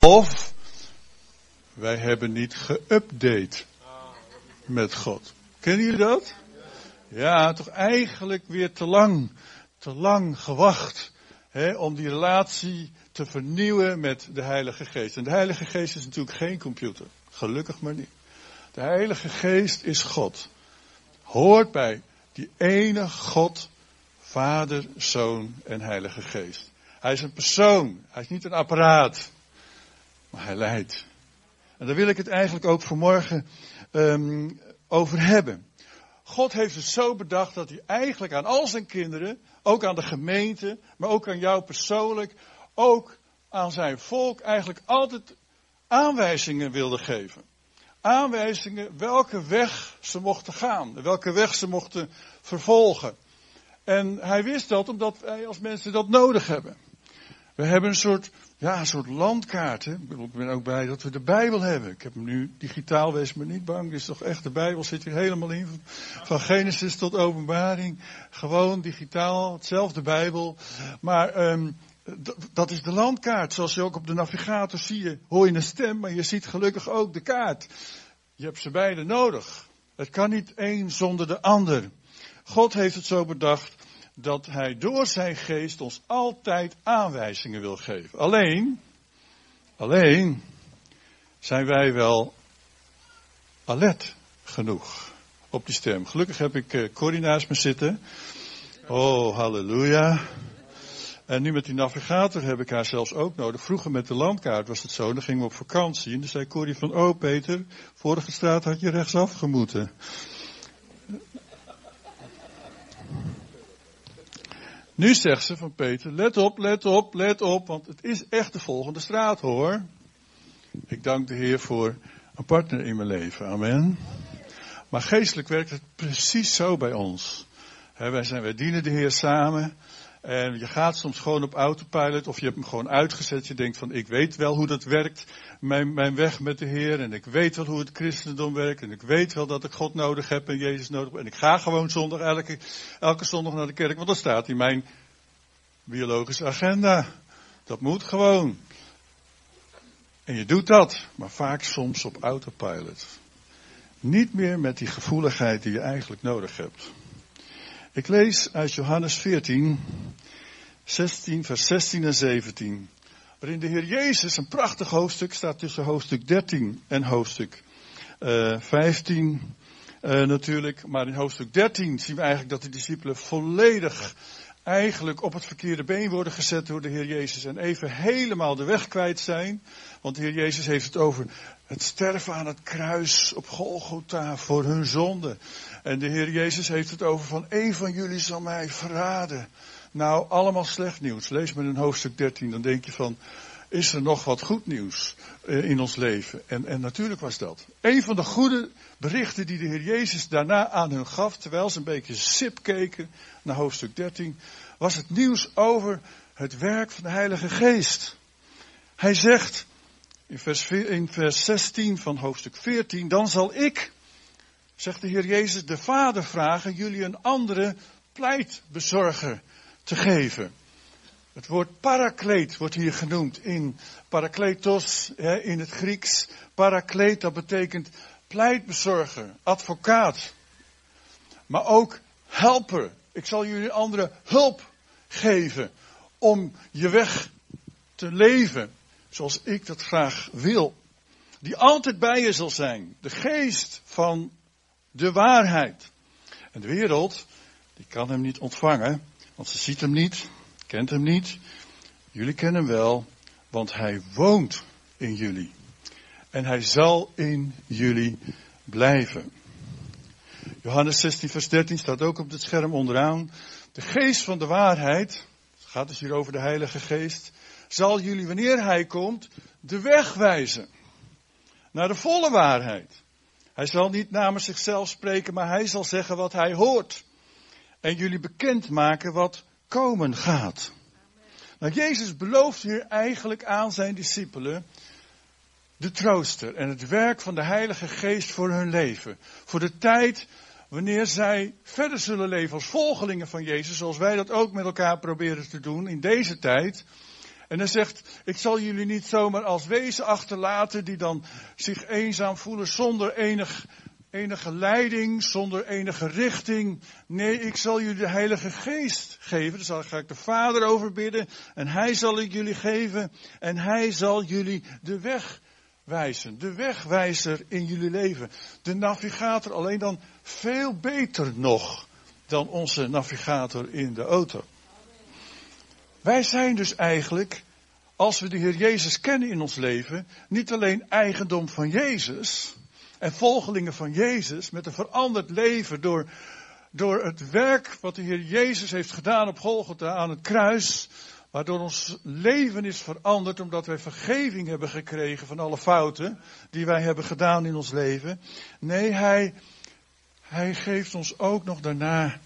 Of wij hebben niet geüpdate met God. Kennen jullie dat? Ja, toch eigenlijk weer te lang, te lang gewacht hè, om die relatie te vernieuwen met de Heilige Geest. En de Heilige Geest is natuurlijk geen computer. Gelukkig maar niet. De Heilige Geest is God. Hoort bij die ene God, Vader, Zoon en Heilige Geest. Hij is een persoon. Hij is niet een apparaat. Maar hij leidt. En daar wil ik het eigenlijk ook vanmorgen um, over hebben. God heeft het zo bedacht dat hij eigenlijk aan al zijn kinderen, ook aan de gemeente, maar ook aan jou persoonlijk, ook aan zijn volk eigenlijk altijd aanwijzingen wilde geven. Aanwijzingen welke weg ze mochten gaan, welke weg ze mochten vervolgen. En hij wist dat omdat wij als mensen dat nodig hebben. We hebben een soort, ja, een soort landkaart. Hè? Ik ben ook blij dat we de Bijbel hebben. Ik heb hem nu digitaal, wees maar niet bang. Dit is toch echt de Bijbel, zit hier helemaal in. Van Genesis tot openbaring. Gewoon digitaal, hetzelfde Bijbel. Maar um, dat is de landkaart. Zoals je ook op de navigator zie je, hoor je een stem, maar je ziet gelukkig ook de kaart. Je hebt ze beide nodig. Het kan niet één zonder de ander. God heeft het zo bedacht dat hij door zijn geest ons altijd aanwijzingen wil geven. Alleen, alleen zijn wij wel alert genoeg op die stem. Gelukkig heb ik uh, Corrie naast me zitten. Oh, halleluja. En nu met die navigator heb ik haar zelfs ook nodig. Vroeger met de landkaart was het zo, dan gingen we op vakantie. En dan zei Corrie van, oh Peter, vorige straat had je rechtsaf gemoeten. Nu zegt ze van Peter, let op, let op, let op, want het is echt de volgende straat hoor. Ik dank de Heer voor een partner in mijn leven, amen. Maar geestelijk werkt het precies zo bij ons. wij, zijn, wij dienen de Heer samen. En je gaat soms gewoon op autopilot of je hebt hem gewoon uitgezet. Je denkt van ik weet wel hoe dat werkt, mijn, mijn weg met de Heer. En ik weet wel hoe het christendom werkt. En ik weet wel dat ik God nodig heb en Jezus nodig heb. En ik ga gewoon zondag elke, elke zondag naar de kerk. Want dat staat in mijn biologische agenda. Dat moet gewoon. En je doet dat, maar vaak soms op autopilot. Niet meer met die gevoeligheid die je eigenlijk nodig hebt. Ik lees uit Johannes 14, 16, vers 16 en 17. Waarin de Heer Jezus, een prachtig hoofdstuk, staat tussen hoofdstuk 13 en hoofdstuk uh, 15 uh, natuurlijk. Maar in hoofdstuk 13 zien we eigenlijk dat de discipelen volledig eigenlijk op het verkeerde been worden gezet door de Heer Jezus en even helemaal de weg kwijt zijn. Want de Heer Jezus heeft het over het sterven aan het kruis op Golgotha voor hun zonde. En de Heer Jezus heeft het over van een van jullie zal mij verraden. Nou, allemaal slecht nieuws. Lees maar in hoofdstuk 13, dan denk je van, is er nog wat goed nieuws eh, in ons leven? En, en natuurlijk was dat. Een van de goede berichten die de Heer Jezus daarna aan hun gaf, terwijl ze een beetje sip keken naar hoofdstuk 13, was het nieuws over het werk van de Heilige Geest. Hij zegt in vers, in vers 16 van hoofdstuk 14, dan zal ik, zegt de Heer Jezus, de Vader vragen jullie een andere pleitbezorger te geven. Het woord parakleet wordt hier genoemd in parakletos in het Grieks. Parakleet, dat betekent pleitbezorger, advocaat. Maar ook helper. Ik zal jullie andere hulp geven om je weg te leven zoals ik dat graag wil. Die altijd bij je zal zijn. De geest van de waarheid. En de wereld, die kan hem niet ontvangen, want ze ziet hem niet, kent hem niet. Jullie kennen hem wel, want hij woont in jullie. En hij zal in jullie blijven. Johannes 16, vers 13 staat ook op het scherm onderaan. De geest van de waarheid, het gaat dus hier over de Heilige Geest, zal jullie wanneer hij komt de weg wijzen. Naar de volle waarheid. Hij zal niet namens zichzelf spreken, maar hij zal zeggen wat hij hoort. En jullie bekendmaken wat komen gaat. Nou, Jezus belooft hier eigenlijk aan zijn discipelen de trooster en het werk van de Heilige Geest voor hun leven. Voor de tijd wanneer zij verder zullen leven als volgelingen van Jezus, zoals wij dat ook met elkaar proberen te doen in deze tijd. En hij zegt, ik zal jullie niet zomaar als wezen achterlaten die dan zich eenzaam voelen zonder enig, enige leiding, zonder enige richting. Nee, ik zal jullie de Heilige Geest geven. Daar ga ik de Vader over bidden. En Hij zal ik jullie geven. En Hij zal jullie de weg wijzen. De wegwijzer in jullie leven. De navigator, alleen dan veel beter nog dan onze navigator in de auto. Wij zijn dus eigenlijk, als we de Heer Jezus kennen in ons leven, niet alleen eigendom van Jezus en volgelingen van Jezus met een veranderd leven door, door het werk wat de Heer Jezus heeft gedaan op Golgotha aan het kruis, waardoor ons leven is veranderd omdat wij vergeving hebben gekregen van alle fouten die wij hebben gedaan in ons leven. Nee, Hij, hij geeft ons ook nog daarna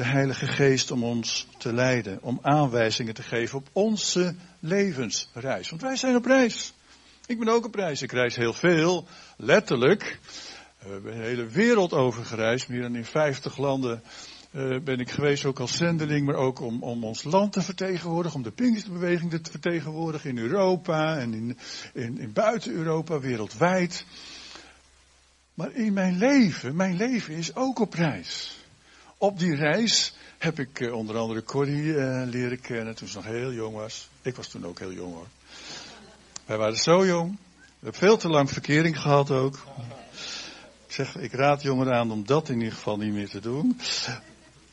de Heilige Geest om ons te leiden, om aanwijzingen te geven op onze levensreis. Want wij zijn op reis. Ik ben ook op reis. Ik reis heel veel, letterlijk. We hebben de hele wereld over gereisd, meer dan in 50 landen uh, ben ik geweest, ook als zendeling, maar ook om, om ons land te vertegenwoordigen, om de Pinksterbeweging te vertegenwoordigen in Europa en in, in, in buiten Europa, wereldwijd. Maar in mijn leven, mijn leven is ook op reis. Op die reis heb ik uh, onder andere Corrie uh, leren kennen toen ze nog heel jong was. Ik was toen ook heel jong hoor. Wij waren zo jong. We hebben veel te lang verkering gehad ook. Ik zeg, ik raad jongeren aan om dat in ieder geval niet meer te doen.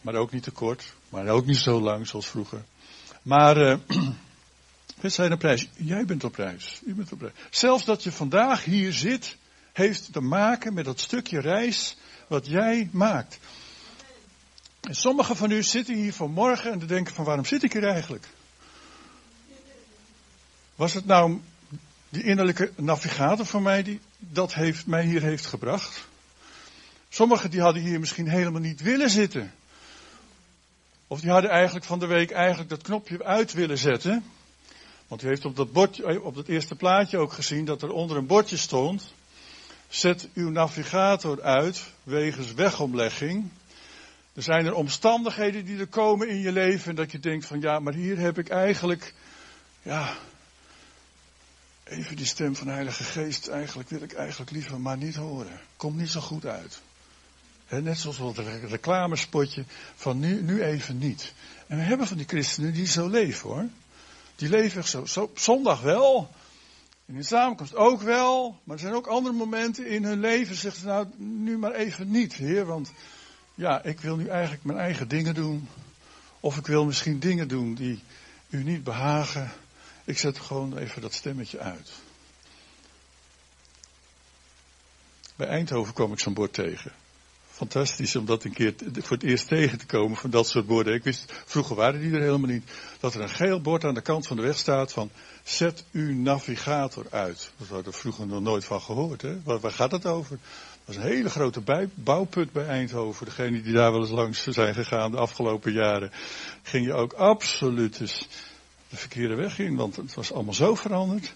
Maar ook niet te kort. Maar ook niet zo lang zoals vroeger. Maar uh, we zijn op reis. Jij bent op reis. U bent op reis. Zelfs dat je vandaag hier zit, heeft te maken met dat stukje reis wat jij maakt. En sommigen van u zitten hier vanmorgen en denken van waarom zit ik hier eigenlijk? Was het nou die innerlijke navigator van mij die dat heeft, mij hier heeft gebracht? Sommigen die hadden hier misschien helemaal niet willen zitten. Of die hadden eigenlijk van de week eigenlijk dat knopje uit willen zetten. Want u heeft op dat, bordje, op dat eerste plaatje ook gezien dat er onder een bordje stond. Zet uw navigator uit wegens wegomlegging. Er zijn er omstandigheden die er komen in je leven en dat je denkt van ja, maar hier heb ik eigenlijk, ja, even die stem van de Heilige Geest, eigenlijk wil ik eigenlijk liever maar niet horen. Komt niet zo goed uit. net zoals wat reclamespotje van nu, nu even niet. En we hebben van die christenen die zo leven hoor. Die leven zo, zo zondag wel. In de samenkomst ook wel. Maar er zijn ook andere momenten in hun leven. Zeggen ze nou nu maar even niet, heer. Want ja, ik wil nu eigenlijk mijn eigen dingen doen. Of ik wil misschien dingen doen die u niet behagen. Ik zet gewoon even dat stemmetje uit. Bij Eindhoven kwam ik zo'n bord tegen. Fantastisch om dat een keer voor het eerst tegen te komen van dat soort borden. Ik wist, vroeger waren die er helemaal niet. Dat er een geel bord aan de kant van de weg staat van zet uw navigator uit. Dat hadden we vroeger nog nooit van gehoord. Hè? Waar gaat het over? Is een hele grote bouwput bij Eindhoven. Degene die daar wel eens langs zijn gegaan de afgelopen jaren, ging je ook absoluut de verkeerde weg in, want het was allemaal zo veranderd.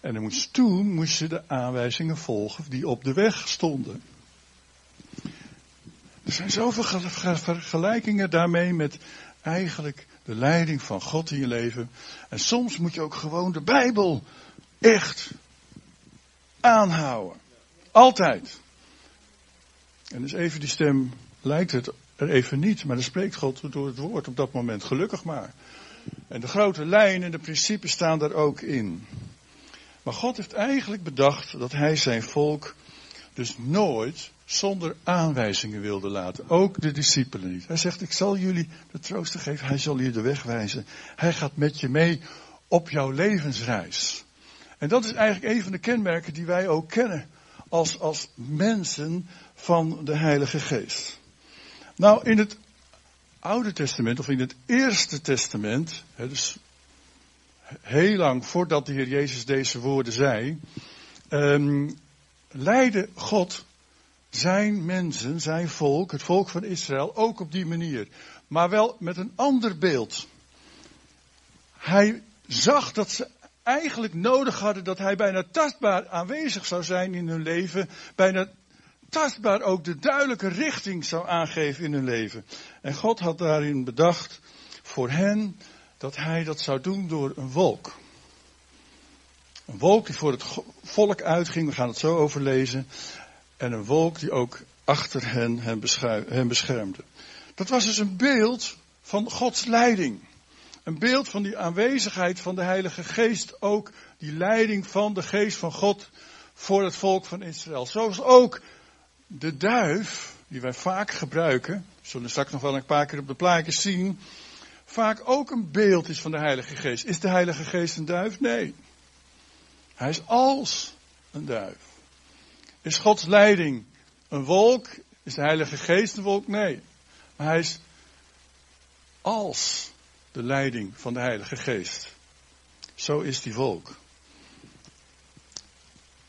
En dan moest, toen moest je de aanwijzingen volgen die op de weg stonden. Er zijn zoveel vergelijkingen daarmee met eigenlijk de leiding van God in je leven. En soms moet je ook gewoon de Bijbel echt aanhouden. Altijd. En dus even die stem lijkt het er even niet, maar dan spreekt God door het woord op dat moment. Gelukkig maar. En de grote lijnen en de principes staan daar ook in. Maar God heeft eigenlijk bedacht dat hij zijn volk dus nooit zonder aanwijzingen wilde laten. Ook de discipelen niet. Hij zegt, ik zal jullie de troosten geven. Hij zal je de weg wijzen. Hij gaat met je mee op jouw levensreis. En dat is eigenlijk een van de kenmerken die wij ook kennen als, als mensen van de Heilige Geest. Nou, in het Oude Testament, of in het Eerste Testament, dus heel lang voordat de Heer Jezus deze woorden zei, um, leidde God zijn mensen, zijn volk, het volk van Israël, ook op die manier. Maar wel met een ander beeld. Hij zag dat ze eigenlijk nodig hadden dat hij bijna tastbaar aanwezig zou zijn in hun leven. Bijna tastbaar ook de duidelijke richting zou aangeven in hun leven. En God had daarin bedacht voor hen dat hij dat zou doen door een wolk. Een wolk die voor het volk uitging, we gaan het zo overlezen. En een wolk die ook achter hen, hen beschermde. Dat was dus een beeld van Gods leiding. Een beeld van die aanwezigheid van de Heilige Geest, ook die leiding van de Geest van God voor het volk van Israël. Zoals ook de duif, die wij vaak gebruiken, zullen straks nog wel een paar keer op de plaatjes zien, vaak ook een beeld is van de Heilige Geest. Is de Heilige Geest een duif? Nee. Hij is als een duif. Is Gods leiding een wolk? Is de Heilige Geest een wolk? Nee. Maar hij is als de leiding van de Heilige Geest. Zo is die wolk.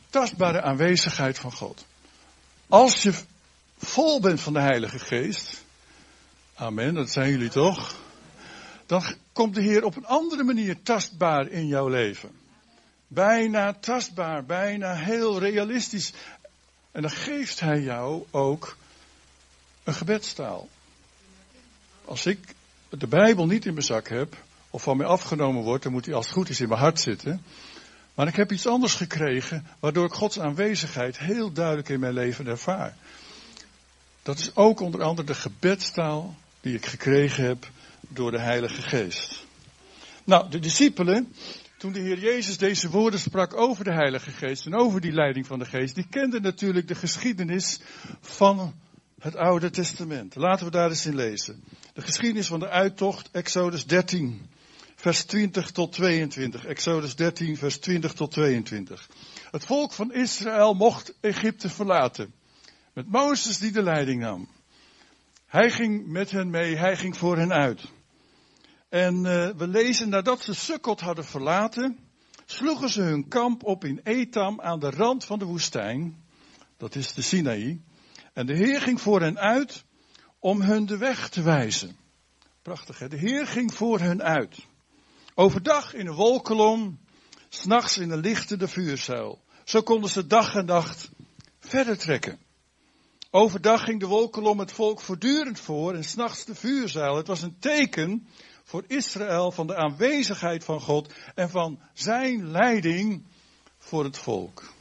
Tastbare aanwezigheid van God. Als je vol bent van de Heilige Geest, amen, dat zijn jullie toch, dan komt de Heer op een andere manier tastbaar in jouw leven. Bijna tastbaar, bijna heel realistisch. En dan geeft Hij jou ook een gebedstaal. Als ik de Bijbel niet in mijn zak heb, of van mij afgenomen wordt, dan moet hij als het goed is in mijn hart zitten. Maar ik heb iets anders gekregen, waardoor ik Gods aanwezigheid heel duidelijk in mijn leven ervaar. Dat is ook onder andere de gebedstaal die ik gekregen heb door de Heilige Geest. Nou, de discipelen, toen de Heer Jezus deze woorden sprak over de Heilige Geest en over die leiding van de Geest, die kenden natuurlijk de geschiedenis van het Oude Testament. Laten we daar eens in lezen. De geschiedenis van de uittocht, Exodus 13, vers 20 tot 22. Exodus 13, vers 20 tot 22. Het volk van Israël mocht Egypte verlaten. Met Mozes die de leiding nam. Hij ging met hen mee, hij ging voor hen uit. En uh, we lezen, nadat ze Sukkot hadden verlaten, sloegen ze hun kamp op in Etam aan de rand van de woestijn. Dat is de Sinaï. En de Heer ging voor hen uit om hun de weg te wijzen. Prachtig, hè? De Heer ging voor hen uit. Overdag in een wolkolom, s'nachts in een lichtende vuurzuil. Zo konden ze dag en nacht verder trekken. Overdag ging de wolkolom het volk voortdurend voor en s'nachts de vuurzuil. Het was een teken voor Israël van de aanwezigheid van God en van zijn leiding voor het volk.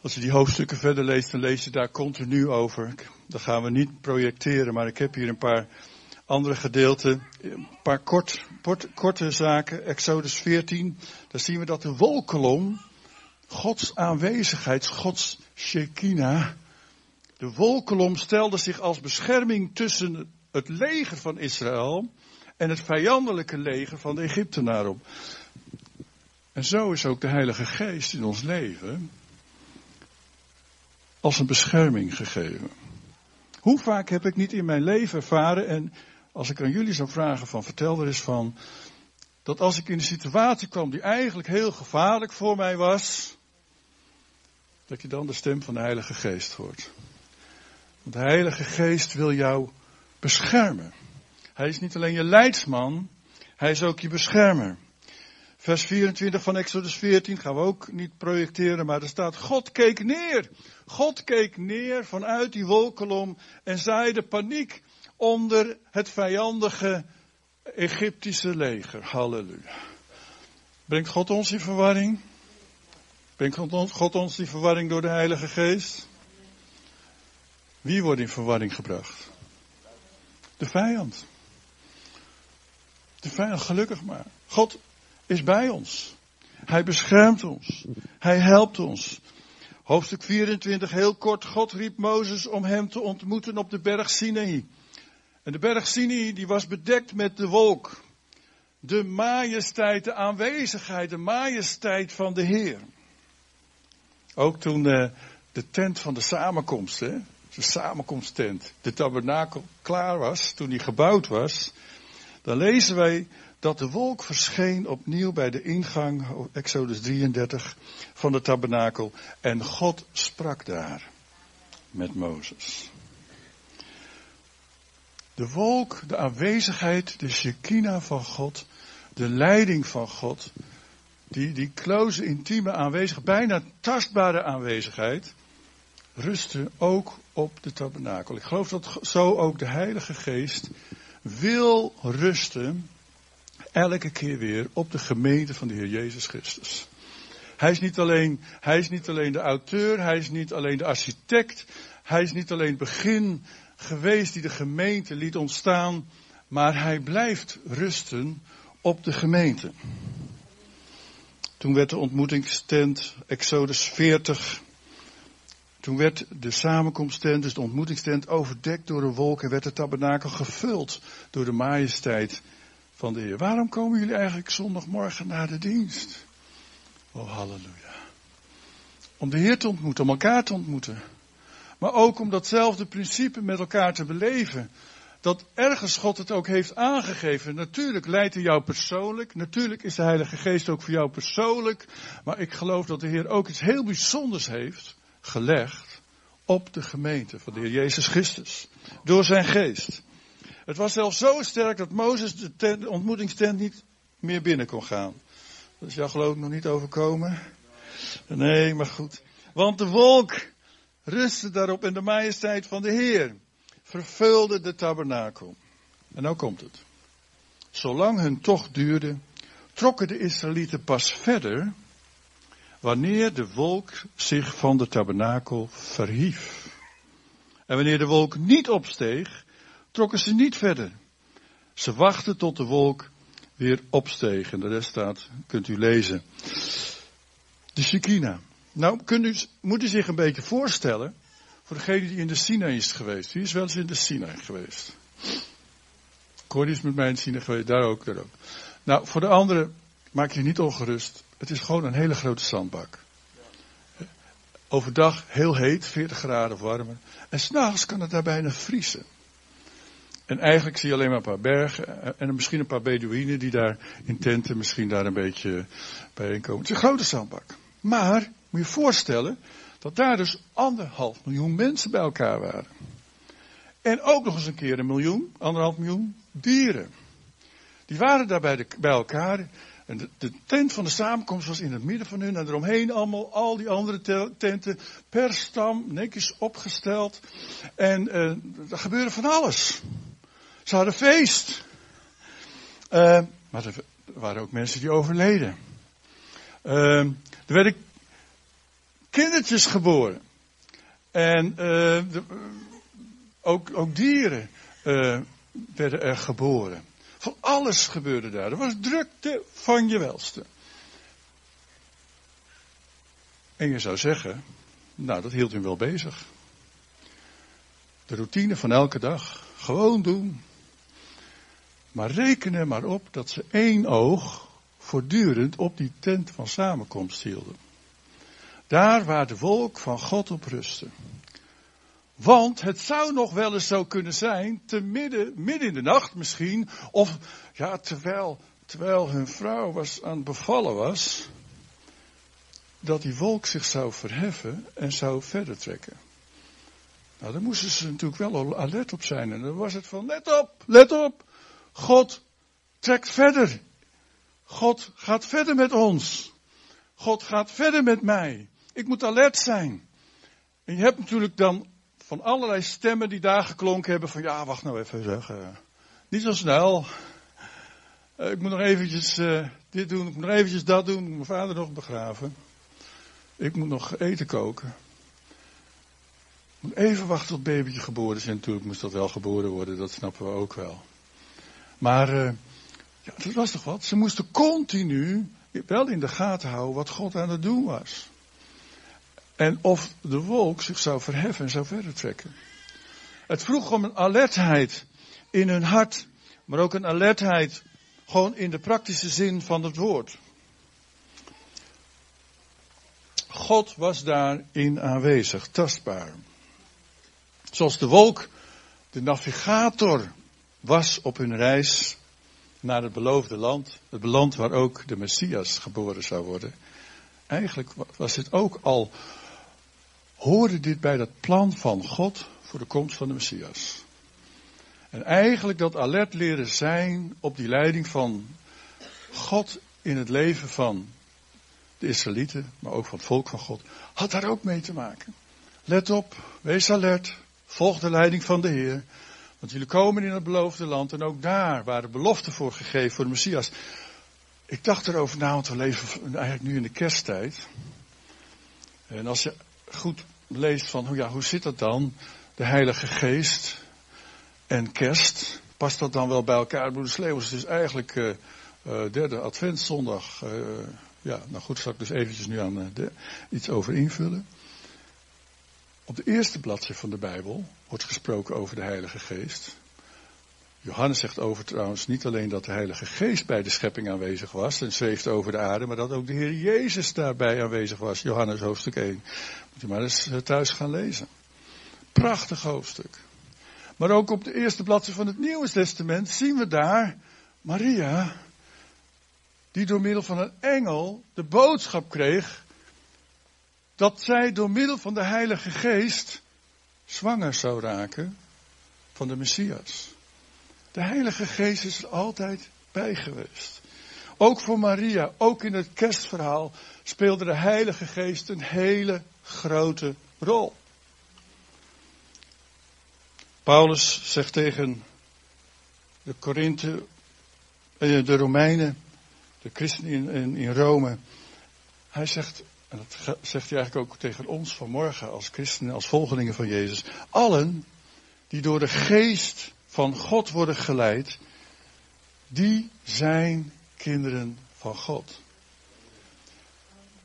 Als je die hoofdstukken verder leest, dan lees je daar continu over. Dat gaan we niet projecteren, maar ik heb hier een paar andere gedeelten. Een paar kort, korte zaken. Exodus 14. Daar zien we dat de wolkolom, Gods aanwezigheid, Gods Shekinah. De wolkolom stelde zich als bescherming tussen het leger van Israël en het vijandelijke leger van de Egyptenaren op. En zo is ook de Heilige Geest in ons leven als een bescherming gegeven. Hoe vaak heb ik niet in mijn leven ervaren, en als ik aan jullie zou vragen van vertel er eens van, dat als ik in een situatie kwam die eigenlijk heel gevaarlijk voor mij was, dat je dan de stem van de Heilige Geest hoort. Want de Heilige Geest wil jou beschermen. Hij is niet alleen je leidsman, hij is ook je beschermer. Vers 24 van Exodus 14 gaan we ook niet projecteren, maar er staat: God keek neer. God keek neer vanuit die wolkolom en zaaide paniek onder het vijandige Egyptische leger. Halleluja. Brengt God ons in verwarring? Brengt God ons in verwarring door de Heilige Geest? Wie wordt in verwarring gebracht? De vijand. De vijand, gelukkig maar. God is bij ons. Hij beschermt ons. Hij helpt ons. Hoofdstuk 24, heel kort. God riep Mozes om hem te ontmoeten op de berg Sinai. En de berg Sinai die was bedekt met de wolk. De majesteit, de aanwezigheid, de majesteit van de Heer. Ook toen uh, de tent van de samenkomst, hè, de samenkomsttent, de tabernakel klaar was, toen die gebouwd was, dan lezen wij dat de wolk verscheen opnieuw bij de ingang, Exodus 33, van de tabernakel. En God sprak daar met Mozes. De wolk, de aanwezigheid, de Shekinah van God, de leiding van God, die, die close, intieme aanwezigheid, bijna tastbare aanwezigheid, rustte ook op de tabernakel. Ik geloof dat zo ook de Heilige Geest wil rusten elke keer weer op de gemeente van de Heer Jezus Christus. Hij is niet alleen, hij is niet alleen de auteur, hij is niet alleen de architect, hij is niet alleen het begin geweest die de gemeente liet ontstaan, maar hij blijft rusten op de gemeente. Toen werd de ontmoetingstent, Exodus 40, toen werd de samenkomsttent, dus de ontmoetingstent, overdekt door een wolk en werd de tabernakel gevuld door de majesteit van de Heer. Waarom komen jullie eigenlijk zondagmorgen naar de dienst? Oh, halleluja. Om de Heer te ontmoeten, om elkaar te ontmoeten. Maar ook om datzelfde principe met elkaar te beleven. Dat ergens God het ook heeft aangegeven. Natuurlijk leidt hij jou persoonlijk. Natuurlijk is de Heilige Geest ook voor jou persoonlijk. Maar ik geloof dat de Heer ook iets heel bijzonders heeft gelegd op de gemeente van de Heer Jezus Christus. Door zijn geest. Het was zelfs zo sterk dat Mozes de, tent, ontmoetingstent niet meer binnen kon gaan. Dat is jouw geloof nog niet overkomen? Nee, maar goed. Want de wolk rustte daarop en de majesteit van de Heer vervulde de tabernakel. En nou komt het. Zolang hun tocht duurde, trokken de Israëlieten pas verder wanneer de wolk zich van de tabernakel verhief. En wanneer de wolk niet opsteeg, trokken ze niet verder. Ze wachten tot de wolk weer opsteeg. En de rest staat, kunt u lezen. De Shekinah. Nou, kunt moet u zich een beetje voorstellen, voor degene die in de Sinai is geweest. Wie is wel eens in de Sinai geweest? Cordy is met mij in de Sinai geweest, daar ook, daar ook. Nou, voor de anderen, maak je niet ongerust. Het is gewoon een hele grote zandbak. Overdag heel heet, 40 graden of warmer. En s'nachts kan het daar bijna vriezen. En eigenlijk zie je alleen maar een paar bergen en misschien een paar Bedouinen die daar in tenten misschien daar een beetje bijeenkomen. Het is een grote zandbak. Maar, moet je je voorstellen, dat daar dus anderhalf miljoen mensen bij elkaar waren. En ook nog eens een keer een miljoen, anderhalf miljoen dieren. Die waren daar bij, de, bij elkaar. En de, tent van de samenkomst was in het midden van hun. En eromheen allemaal al die andere tenten per stam netjes opgesteld. En uh, er gebeurde van alles. Ze hadden feest. Uh, maar er waren ook mensen die overleden. Uh, er werden kindertjes geboren. En de, ook, ook dieren werden er geboren. Van alles gebeurde daar. Er was drukte van je welste. En je zou zeggen, nou dat hield hem wel bezig. De routine van elke dag. Gewoon doen. Maar reken er maar op dat ze één oog voortdurend op die tent van samenkomst hielden. Daar waar de wolk van God op rustte. Want het zou nog wel eens zo kunnen zijn, te midden, midden in de nacht misschien, of ja, terwijl, terwijl hun vrouw was aan het bevallen was, dat die wolk zich zou verheffen en zou verder trekken. Nou, daar moesten ze natuurlijk wel alert op zijn. En dan was het van, let op, let op. God trekt verder. God gaat verder met ons. God gaat verder met mij. Ik moet alert zijn. En je hebt natuurlijk dan van allerlei stemmen die daar geklonken hebben van ja, wacht nou even zeg. Uh, niet zo snel. Uh, ik moet nog eventjes uh, dit doen, ik moet nog eventjes dat doen. Ik moet mijn vader nog begraven. Ik moet nog eten koken. Ik moet even wachten tot babytje geboren is. En natuurlijk moest dat wel geboren worden, dat snappen we ook wel. Maar ja, dat was toch wat. Ze moesten continu wel in de gaten houden wat God aan het doen was. En of de wolk zich zou verheffen en zou verder trekken. Het vroeg om een alertheid in hun hart, maar ook een alertheid gewoon in de praktische zin van het woord. God was daarin aanwezig, tastbaar. Zoals de wolk de navigator was op hun reis naar het beloofde land, het land waar ook de Messias geboren zou worden. Eigenlijk was het ook al hoorde dit bij dat plan van God voor de komst van de Messias. En eigenlijk dat alert leren zijn op die leiding van God in het leven van de Israëlieten, maar ook van het volk van God, had daar ook mee te maken. Let op, wees alert, volg de leiding van de Heer. Want jullie komen in het beloofde land en ook daar waren beloften voor gegeven voor de Messias. Ik dacht erover na, want we leven eigenlijk nu in de kersttijd. En als je goed leest van, ja, hoe zit dat dan? De Heilige Geest en kerst. Past dat dan wel bij elkaar? Broeder Sleeuwers, het is eigenlijk uh, uh, derde adventszondag. Uh, ja, nou goed, zal ik dus eventjes nu aan iets over invullen. Op de eerste bladzijde van de Bijbel wordt gesproken over de Heilige Geest. Johannes zegt over trouwens niet alleen dat de Heilige Geest bij de schepping aanwezig was en zweefde over de aarde, maar dat ook de Heer Jezus daarbij aanwezig was. Johannes hoofdstuk 1. Moet je maar eens thuis gaan lezen. Prachtig hoofdstuk. Maar ook op de eerste bladzijde van het Nieuwe Testament zien we daar Maria, die door middel van een engel de boodschap kreeg dat zij door middel van de Heilige Geest zwanger zou raken van de Messias. De Heilige Geest is er altijd bij geweest. Ook voor Maria, ook in het kerstverhaal, speelde de Heilige Geest een hele grote rol. Paulus zegt tegen de Korinthe, eh, de Romeinen, de christenen in, in Rome, hij zegt, en dat zegt hij eigenlijk ook tegen ons vanmorgen als christenen, als volgelingen van Jezus. Allen die door de geest van God worden geleid, die zijn kinderen van God.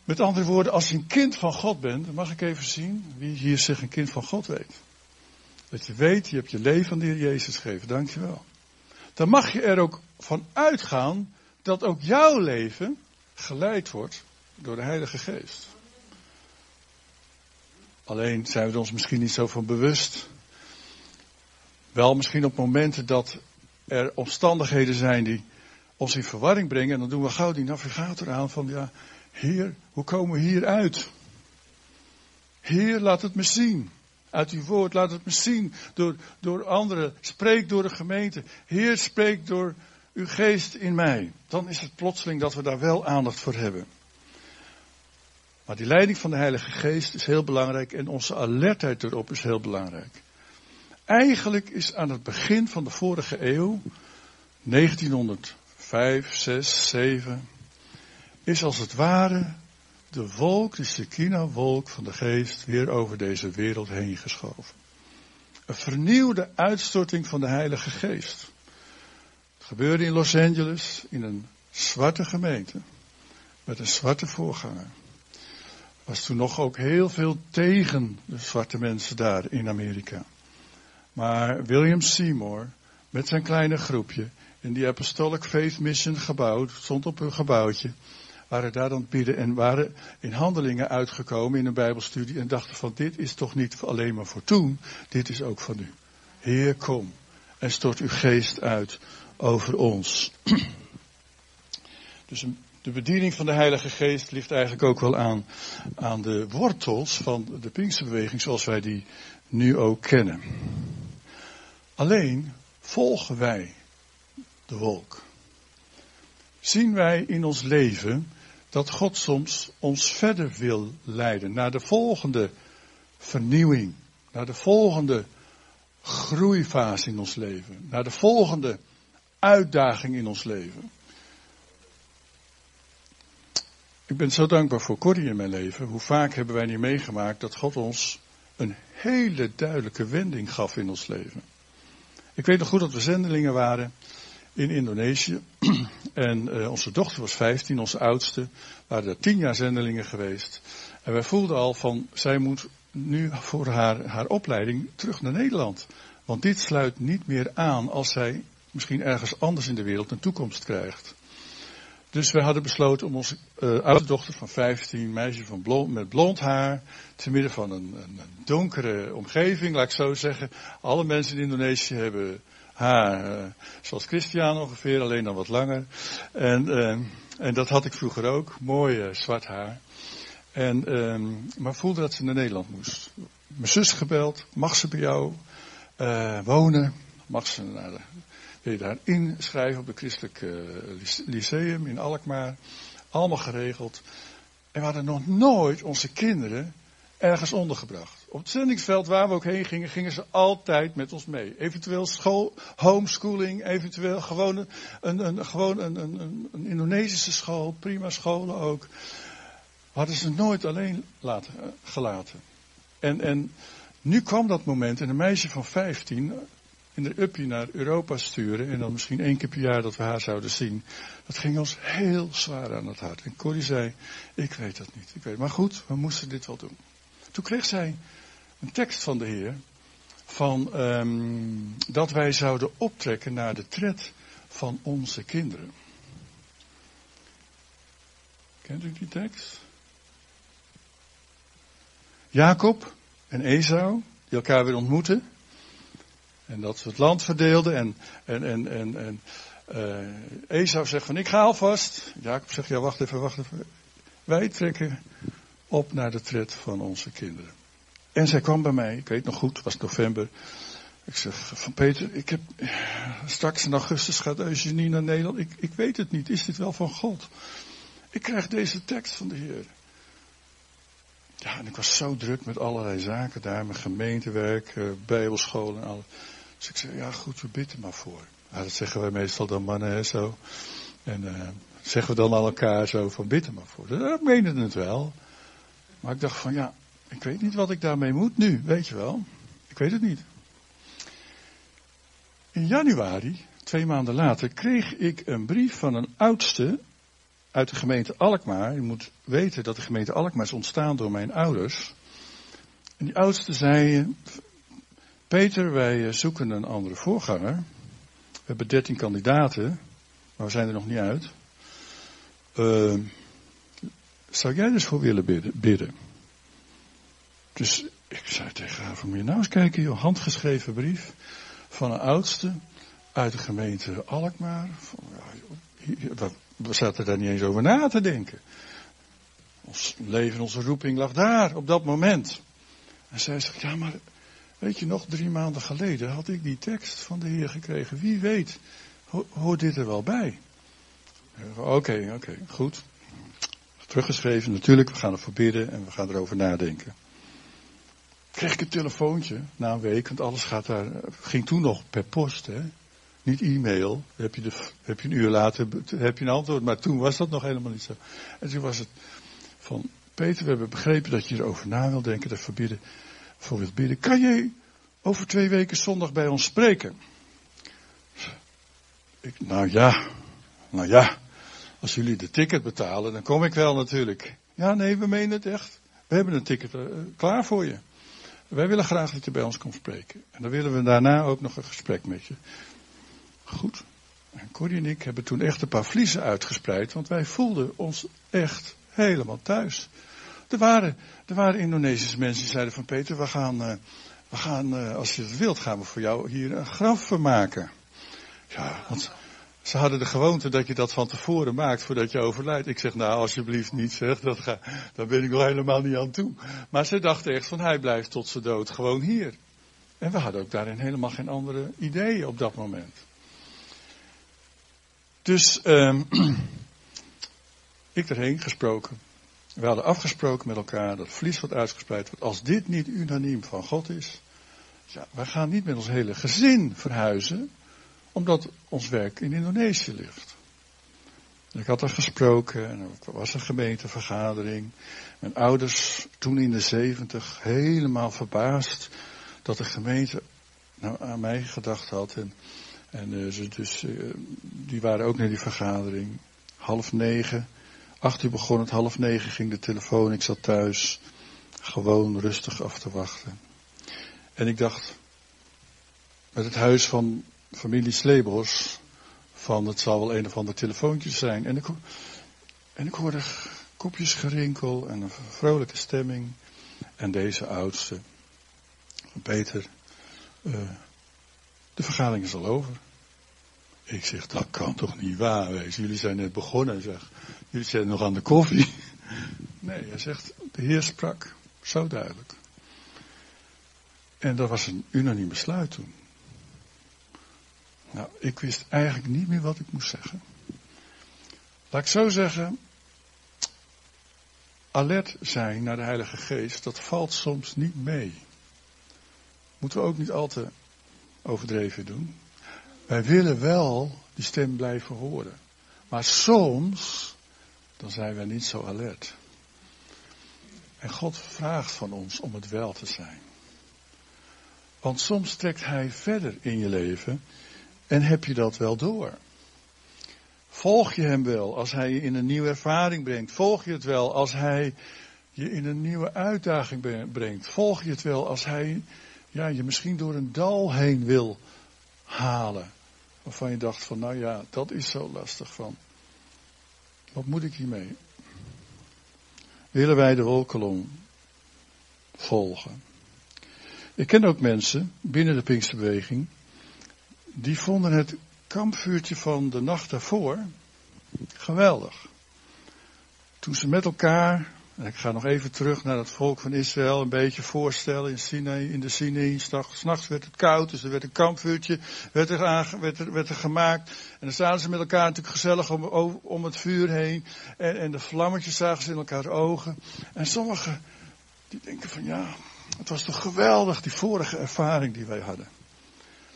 Met andere woorden, als je een kind van God bent, dan mag ik even zien wie hier zich een kind van God weet. Dat je weet, je hebt je leven aan de Heer Jezus gegeven, dankjewel. Dan mag je er ook van uitgaan dat ook jouw leven geleid wordt door de Heilige Geest. Alleen zijn we er ons misschien niet zo van bewust. Wel misschien op momenten dat er omstandigheden zijn die ons in verwarring brengen. En dan doen we gauw die navigator aan van ja, Heer, hoe komen we hier uit? Heer, laat het me zien. Uit uw woord, laat het me zien. Door, door anderen. Spreek door de gemeente. Heer, spreek door uw geest in mij. Dan is het plotseling dat we daar wel aandacht voor hebben. Maar die leiding van de Heilige Geest is heel belangrijk en onze alertheid erop is heel belangrijk. Eigenlijk is aan het begin van de vorige eeuw, 1905, 6, 7, is als het ware de wolk, de Shekinah-wolk van de geest, weer over deze wereld heen geschoven. Een vernieuwde uitstorting van de Heilige Geest. Het gebeurde in Los Angeles, in een zwarte gemeente, met een zwarte voorganger was toen nog ook heel veel tegen de zwarte mensen daar in Amerika. Maar William Seymour, met zijn kleine groepje, in die Apostolic Faith Mission gebouwd, stond op een gebouwtje, waren daar dan bidden en waren in handelingen uitgekomen in een bijbelstudie en dachten van dit is toch niet alleen maar voor toen, dit is ook van nu. Heer kom en stort uw geest uit over ons. Dus de bediening van de Heilige Geest ligt eigenlijk ook wel aan, aan de wortels van de Pinksterbeweging zoals wij die nu ook kennen. Alleen volgen wij de wolk. Zien wij in ons leven dat God soms ons verder wil leiden naar de volgende vernieuwing, naar de volgende groeifase in ons leven, naar de volgende uitdaging in ons leven. Ik ben zo dankbaar voor Corrie in mijn leven. Hoe vaak hebben wij niet meegemaakt dat God ons een hele duidelijke wending gaf in ons leven. Ik weet nog goed dat we zendelingen waren in Indonesië. En uh, onze dochter was 15, onze oudste. waren er tien jaar zendelingen geweest. En wij voelden al van, zij moet nu voor haar, haar opleiding terug naar Nederland. Want dit sluit niet meer aan als zij misschien ergens anders in de wereld een toekomst krijgt. Dus we hadden besloten om onze uh, oudste dochter van 15, meisje van blond, met blond haar, te midden van een, een, donkere omgeving, laat ik zo zeggen. Alle mensen in Indonesië hebben haar, uh, zoals Christian ongeveer, alleen dan wat langer. En, uh, en dat had ik vroeger ook, mooi zwart haar. En, ehm, maar voelde dat ze naar Nederland moest. Mijn zus gebeld, mag ze bij jou wonen? Mag ze naar de wil je daar inschrijven op de Christelijk Lyceum in Alkmaar. Allemaal geregeld. En we hadden nog nooit onze kinderen ergens ondergebracht. Op het zendingsveld waar we ook heen gingen, gingen ze altijd met ons mee. Eventueel school, homeschooling, eventueel gewoon een, een, gewoon een, een, een Indonesische school, prima scholen ook. Hadden ze nooit alleen laten, eh, gelaten. En, en nu kwam dat moment en een meisje van 15 in de uppie naar Europa sturen en dan misschien één keer per jaar dat we haar zouden zien. Dat ging ons heel zwaar aan het hart. En Corrie zei, ik weet dat niet. Ik weet, maar goed, we moesten dit wel doen. Toen kreeg zij een tekst van de Heer van um, dat wij zouden optrekken naar de tred van onze kinderen. Kent u die tekst? Jacob en Esau, die elkaar weer ontmoeten. En dat ze het land verdeelden. En, en, en, en, en uh, Esau zegt van ik ga alvast. Jacob zegt ja wacht even, wacht even. Wij trekken op naar de tred van onze kinderen. En zij kwam bij mij, ik weet nog goed, het was november. Ik zeg van Peter, ik heb straks in augustus gaat Eugenie naar Nederland. Ik, ik weet het niet, is dit wel van God? Ik krijg deze tekst van de Heer. Ja, en ik was zo druk met allerlei zaken daar, mijn gemeentewerk, uh, bijbelschool en alles. Dus ik zei, ja goed, we bidden maar voor. Ja, dat zeggen wij meestal dan mannen, hè, zo. En uh, zeggen we dan aan elkaar zo van, bidden maar voor. Dat menen het wel. Maar ik dacht van, ja, ik weet niet wat ik daarmee moet nu, weet je wel. Ik weet het niet. In januari, twee maanden later, kreeg ik een brief van een oudste uit de gemeente Alkmaar. Je moet weten dat de gemeente Alkmaar is ontstaan door mijn ouders. En die oudste zei, Peter, wij zoeken een andere voorganger. We hebben dertien kandidaten, maar we zijn er nog niet uit. Uh, zou jij dus voor willen bidden? Dus ik zei tegen haar van, moet je nou eens kijken, joh, handgeschreven brief van een oudste uit de gemeente Alkmaar. We zaten daar niet eens over na te denken. Ons leven, onze roeping lag daar, op dat moment. En zij zegt, ja maar, weet je nog, drie maanden geleden had ik die tekst van de Heer gekregen. Wie weet, hoort dit er wel bij? Oké, oké, goed. Teruggeschreven, natuurlijk, we gaan ervoor bidden en we gaan erover nadenken. Kreeg ik een telefoontje na een week, want alles gaat daar, ging toen nog per post, hè. Niet e-mail, heb je, de, heb je een uur later heb je een antwoord, maar toen was dat nog helemaal niet zo. En toen was het van, Peter, we hebben begrepen dat je erover na wil denken, dat verbieden, voor wilt bidden. Kan je over twee weken zondag bij ons spreken? Ik, nou ja, nou ja, als jullie de ticket betalen, dan kom ik wel natuurlijk. Ja, nee, we menen het echt. We hebben een ticket uh, klaar voor je. Wij willen graag dat je bij ons komt spreken. En dan willen we daarna ook nog een gesprek met je. Goed. En Corrie en ik hebben toen echt een paar vliezen uitgespreid, want wij voelden ons echt helemaal thuis. Er waren, er waren Indonesische mensen die zeiden van Peter, we gaan, uh, we gaan uh, als je het wilt, gaan we voor jou hier een graf vermaken. Ja, want ze hadden de gewoonte dat je dat van tevoren maakt voordat je overlijdt. Ik zeg nou alsjeblieft niet zeg, dat ga, daar ben ik nog helemaal niet aan toe. Maar ze dachten echt van hij blijft tot zijn dood gewoon hier. En we hadden ook daarin helemaal geen andere ideeën op dat moment. Dus um, ik erheen gesproken. We hadden afgesproken met elkaar dat vlies wordt uitgespreid wordt. Als dit niet unaniem van God is, ja, wij gaan niet met ons hele gezin verhuizen, omdat ons werk in Indonesië ligt. Ik had er gesproken en er was een gemeentevergadering. Mijn ouders, toen in de zeventig, helemaal verbaasd dat de gemeente nou, aan mij gedacht had. En en uh, ze dus, uh, die waren ook naar die vergadering. Half negen. Acht uur begon het, half negen ging de telefoon. Ik zat thuis gewoon rustig af te wachten. En ik dacht, met het huis van familie Slebos, van het zal wel een of ander telefoontje zijn. En ik, en ik hoorde kopjes gerinkel en een vrolijke stemming. En deze oudste, Peter, uh, de vergadering is al over. Ik zeg, dat kan toch niet waar wezen. Jullie zijn net begonnen, zeg. Jullie zijn nog aan de koffie. Nee, hij zegt, de Heer sprak. Zo duidelijk. En dat was een unaniem besluit toen. Nou, ik wist eigenlijk niet meer wat ik moest zeggen. Laat ik zo zeggen. alert zijn naar de Heilige Geest, dat valt soms niet mee. Moeten we ook niet al te overdreven doen. Wij willen wel die stem blijven horen. Maar soms, dan zijn wij niet zo alert. En God vraagt van ons om het wel te zijn. Want soms trekt Hij verder in je leven en heb je dat wel door. Volg je Hem wel als Hij je in een nieuwe ervaring brengt? Volg je het wel als Hij je in een nieuwe uitdaging brengt? Volg je het wel als Hij ja, je misschien door een dal heen wil halen? Waarvan je dacht van, nou ja, dat is zo lastig van. Wat moet ik hiermee? Willen wij de wolkolom volgen? Ik ken ook mensen binnen de Pinksterbeweging, die vonden het kampvuurtje van de nacht daarvoor geweldig. Toen ze met elkaar, en ik ga nog even terug naar het volk van Israël, een beetje voorstellen in Sinai, in de Sinai, s'nachts werd het koud, dus er werd een kampvuurtje, werd er, werd er, werd er gemaakt. En dan zaten ze met elkaar natuurlijk gezellig om, om het vuur heen, en, en de vlammetjes zagen ze in elkaars ogen. En sommigen, die denken van ja, het was toch geweldig, die vorige ervaring die wij hadden.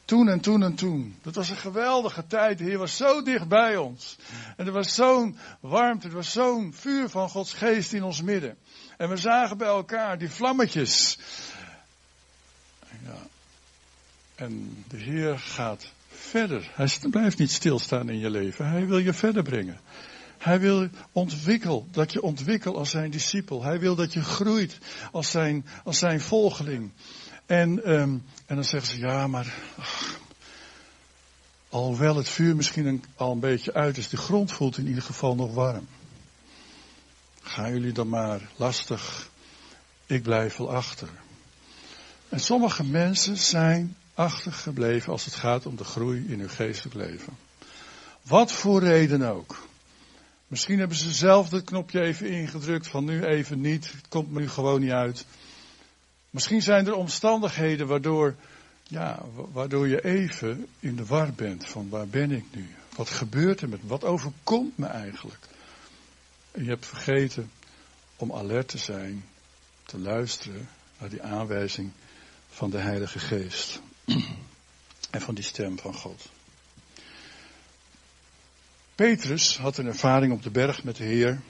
Toen en toen en toen. Dat was een geweldige tijd. De Heer was zo dicht bij ons. En er was zo'n warmte, er was zo'n vuur van Gods geest in ons midden. En we zagen bij elkaar die vlammetjes. Ja. En de Heer gaat verder. Hij blijft niet stilstaan in je leven. Hij wil je verder brengen. Hij wil ontwikkel, dat je ontwikkelt als zijn discipel. Hij wil dat je groeit als zijn, als zijn volgeling. En, um, en dan zeggen ze, ja, maar ach, alhoewel het vuur misschien al een beetje uit is, de grond voelt in ieder geval nog warm. Gaan jullie dan maar lastig, ik blijf wel achter. En sommige mensen zijn achtergebleven als het gaat om de groei in hun geestelijk leven. Wat voor reden ook. Misschien hebben ze zelf dat knopje even ingedrukt van nu even niet, het komt me nu gewoon niet uit. Misschien zijn er omstandigheden waardoor, ja, waardoor je even in de war bent van waar ben ik nu? Wat gebeurt er met me? Wat overkomt me eigenlijk? En je hebt vergeten om alert te zijn, te luisteren naar die aanwijzing van de Heilige Geest. En van die stem van God. Petrus had een ervaring op de berg met de Heer.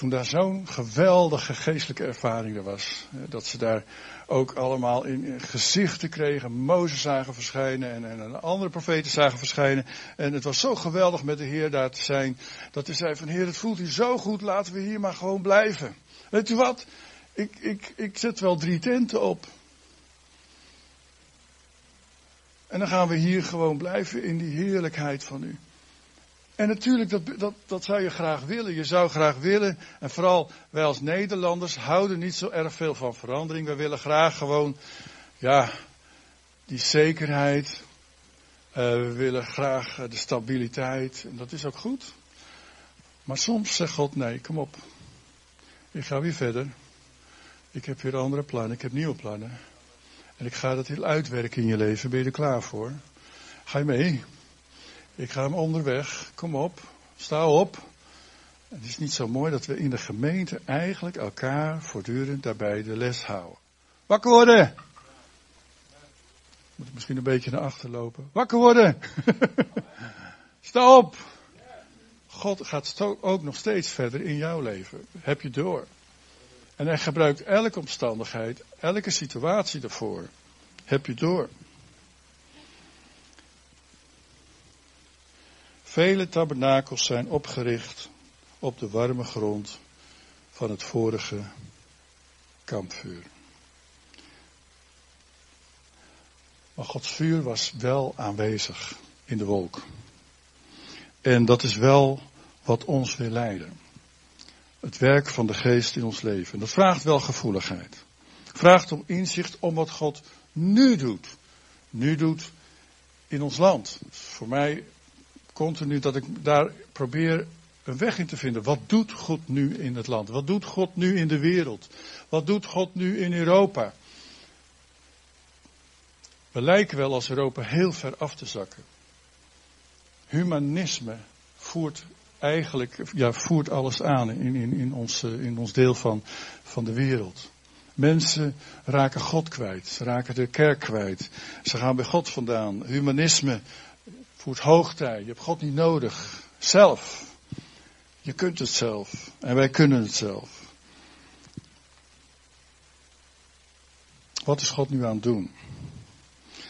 Toen daar zo'n geweldige geestelijke ervaring er was. Dat ze daar ook allemaal in gezichten kregen. Mozes zagen verschijnen en, en andere profeten zagen verschijnen. En het was zo geweldig met de Heer daar te zijn. Dat hij zei van Heer het voelt hier zo goed. Laten we hier maar gewoon blijven. Weet u wat? Ik, ik, ik zet wel drie tenten op. En dan gaan we hier gewoon blijven in die heerlijkheid van u. En natuurlijk, dat, dat, dat zou je graag willen. Je zou graag willen, en vooral wij als Nederlanders houden niet zo erg veel van verandering. We willen graag gewoon, ja, die zekerheid. Uh, we willen graag uh, de stabiliteit. En dat is ook goed. Maar soms zegt God, nee, kom op. Ik ga weer verder. Ik heb weer andere plannen, ik heb nieuwe plannen. En ik ga dat heel uitwerken in je leven. Ben je er klaar voor? Ga je mee? Ik ga hem onderweg. Kom op. Sta op. Het is niet zo mooi dat we in de gemeente eigenlijk elkaar voortdurend daarbij de les houden. Wakker worden! Moet misschien een beetje naar achter lopen. Wakker worden! Sta op! God gaat ook nog steeds verder in jouw leven. Heb je door. En hij gebruikt elke omstandigheid, elke situatie ervoor. Heb je door. Vele tabernakels zijn opgericht op de warme grond van het vorige kampvuur. Maar Gods vuur was wel aanwezig in de wolk. En dat is wel wat ons wil leiden. Het werk van de geest in ons leven. Dat vraagt wel gevoeligheid. Vraagt om inzicht om wat God nu doet. Nu doet in ons land. Voor mij continu dat ik daar probeer een weg in te vinden. Wat doet God nu in het land? Wat doet God nu in de wereld? Wat doet God nu in Europa? We lijken wel als Europa heel ver af te zakken. Humanisme voert eigenlijk ja, voert alles aan in, in, in, ons, in ons deel van, van de wereld. Mensen raken God kwijt, raken de kerk kwijt. Ze gaan bij God vandaan. Humanisme voert hoogtij. Je hebt God niet nodig. Zelf. Je kunt het zelf. En wij kunnen het zelf. Wat is God nu aan het doen?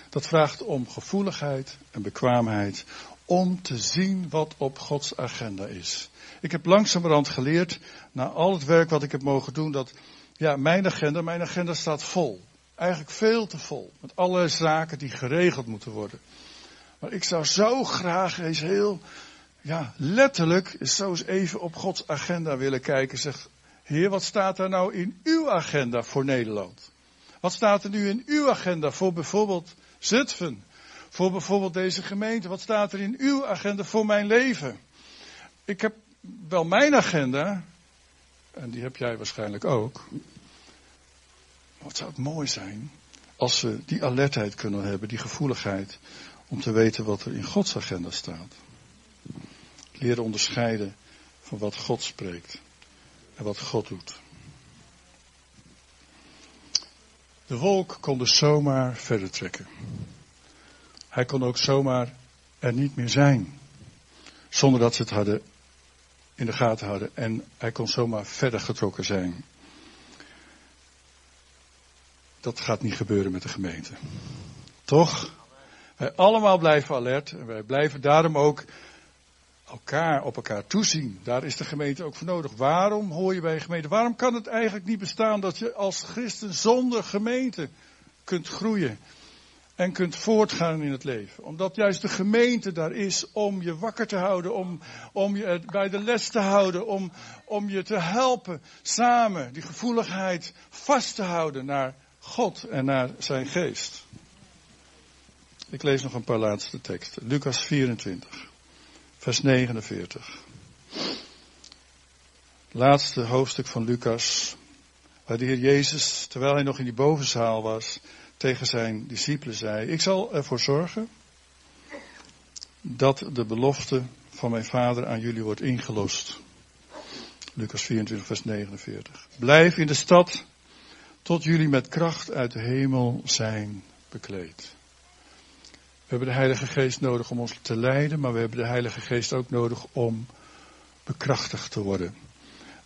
Dat vraagt om gevoeligheid en bekwaamheid om te zien wat op Gods agenda is. Ik heb langzamerhand geleerd, na al het werk wat ik heb mogen doen, dat ja, mijn agenda, mijn agenda staat vol. Eigenlijk veel te vol. Met alle zaken die geregeld moeten worden. Maar ik zou zo graag eens heel, ja, letterlijk, zo eens even op Gods agenda willen kijken. Zeg, Heer, wat staat er nou in uw agenda voor Nederland? Wat staat er nu in uw agenda voor bijvoorbeeld Zutphen? Voor bijvoorbeeld deze gemeente? Wat staat er in uw agenda voor mijn leven? Ik heb wel mijn agenda, en die heb jij waarschijnlijk ook. Wat zou het mooi zijn als we die alertheid kunnen hebben, die gevoeligheid, om te weten wat er in Gods agenda staat. Leren onderscheiden van wat God spreekt en wat God doet. De wolk kon dus zomaar verder trekken. Hij kon ook zomaar er niet meer zijn. Zonder dat ze het hadden in de gaten hadden. En hij kon zomaar verder getrokken zijn. Dat gaat niet gebeuren met de gemeente. Toch? Wij allemaal blijven alert. En wij blijven daarom ook elkaar op elkaar toezien. Daar is de gemeente ook voor nodig. Waarom hoor je bij een gemeente? Waarom kan het eigenlijk niet bestaan dat je als christen zonder gemeente kunt groeien en kunt voortgaan in het leven? Omdat juist de gemeente daar is om je wakker te houden, om, om je bij de les te houden, om, om je te helpen samen die gevoeligheid vast te houden naar God en naar zijn geest. Ik lees nog een paar laatste teksten. Lucas 24 vers 49. Laatste hoofdstuk van Lucas, waar de Heer Jezus, terwijl hij nog in die bovenzaal was, tegen zijn discipelen zei, ik zal ervoor zorgen dat de belofte van mijn vader aan jullie wordt ingelost. Lucas 24, vers 49. Blijf in de stad tot jullie met kracht uit de hemel zijn bekleed. We hebben de Heilige Geest nodig om ons te leiden, maar we hebben de Heilige Geest ook nodig om bekrachtigd te worden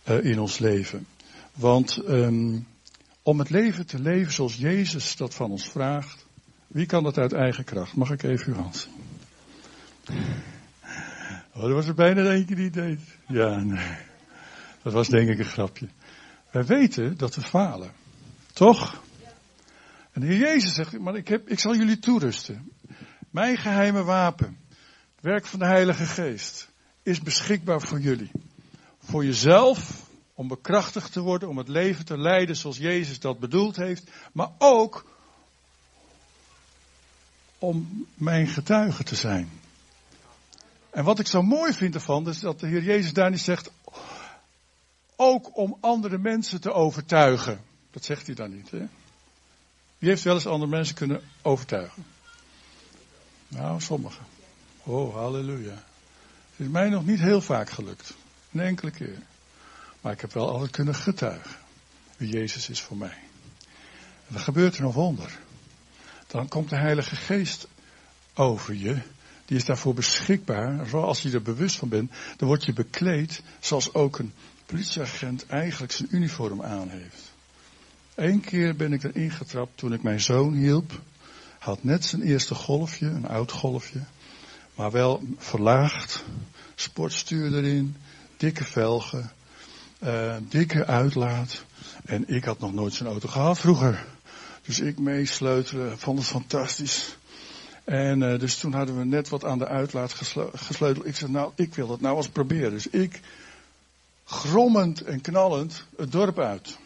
uh, in ons leven. Want um, om het leven te leven zoals Jezus dat van ons vraagt, wie kan dat uit eigen kracht? Mag ik even uw hand? Oh, er was er bijna eentje die deed. Ja, nee. Dat was denk ik een grapje. Wij weten dat we falen. Toch? En de Heer Jezus zegt, maar ik, heb, ik zal jullie toerusten. Mijn geheime wapen, het werk van de Heilige Geest, is beschikbaar voor jullie. Voor jezelf, om bekrachtigd te worden, om het leven te leiden zoals Jezus dat bedoeld heeft, maar ook om mijn getuige te zijn. En wat ik zo mooi vind ervan, is dat de Heer Jezus daar niet zegt, ook om andere mensen te overtuigen. Dat zegt hij dan niet. Hè? Wie heeft wel eens andere mensen kunnen overtuigen? Nou, sommigen. Oh, halleluja. Het is mij nog niet heel vaak gelukt. Een enkele keer. Maar ik heb wel altijd kunnen getuigen. Wie Jezus is voor mij. En dan gebeurt er een wonder. Dan komt de Heilige Geest over je. Die is daarvoor beschikbaar. Als je er bewust van bent, dan word je bekleed zoals ook een politieagent eigenlijk zijn uniform aan heeft. Eén keer ben ik erin getrapt toen ik mijn zoon hielp had net zijn eerste golfje, een oud golfje, maar wel verlaagd, sportstuur erin, dikke velgen, uh, dikke uitlaat. En ik had nog nooit zo'n auto gehad vroeger. Dus ik meesleutelen, vond het fantastisch. En uh, dus toen hadden we net wat aan de uitlaat gesleuteld. Ik zei, nou, ik wil dat nou eens proberen. Dus ik, grommend en knallend, het dorp uit.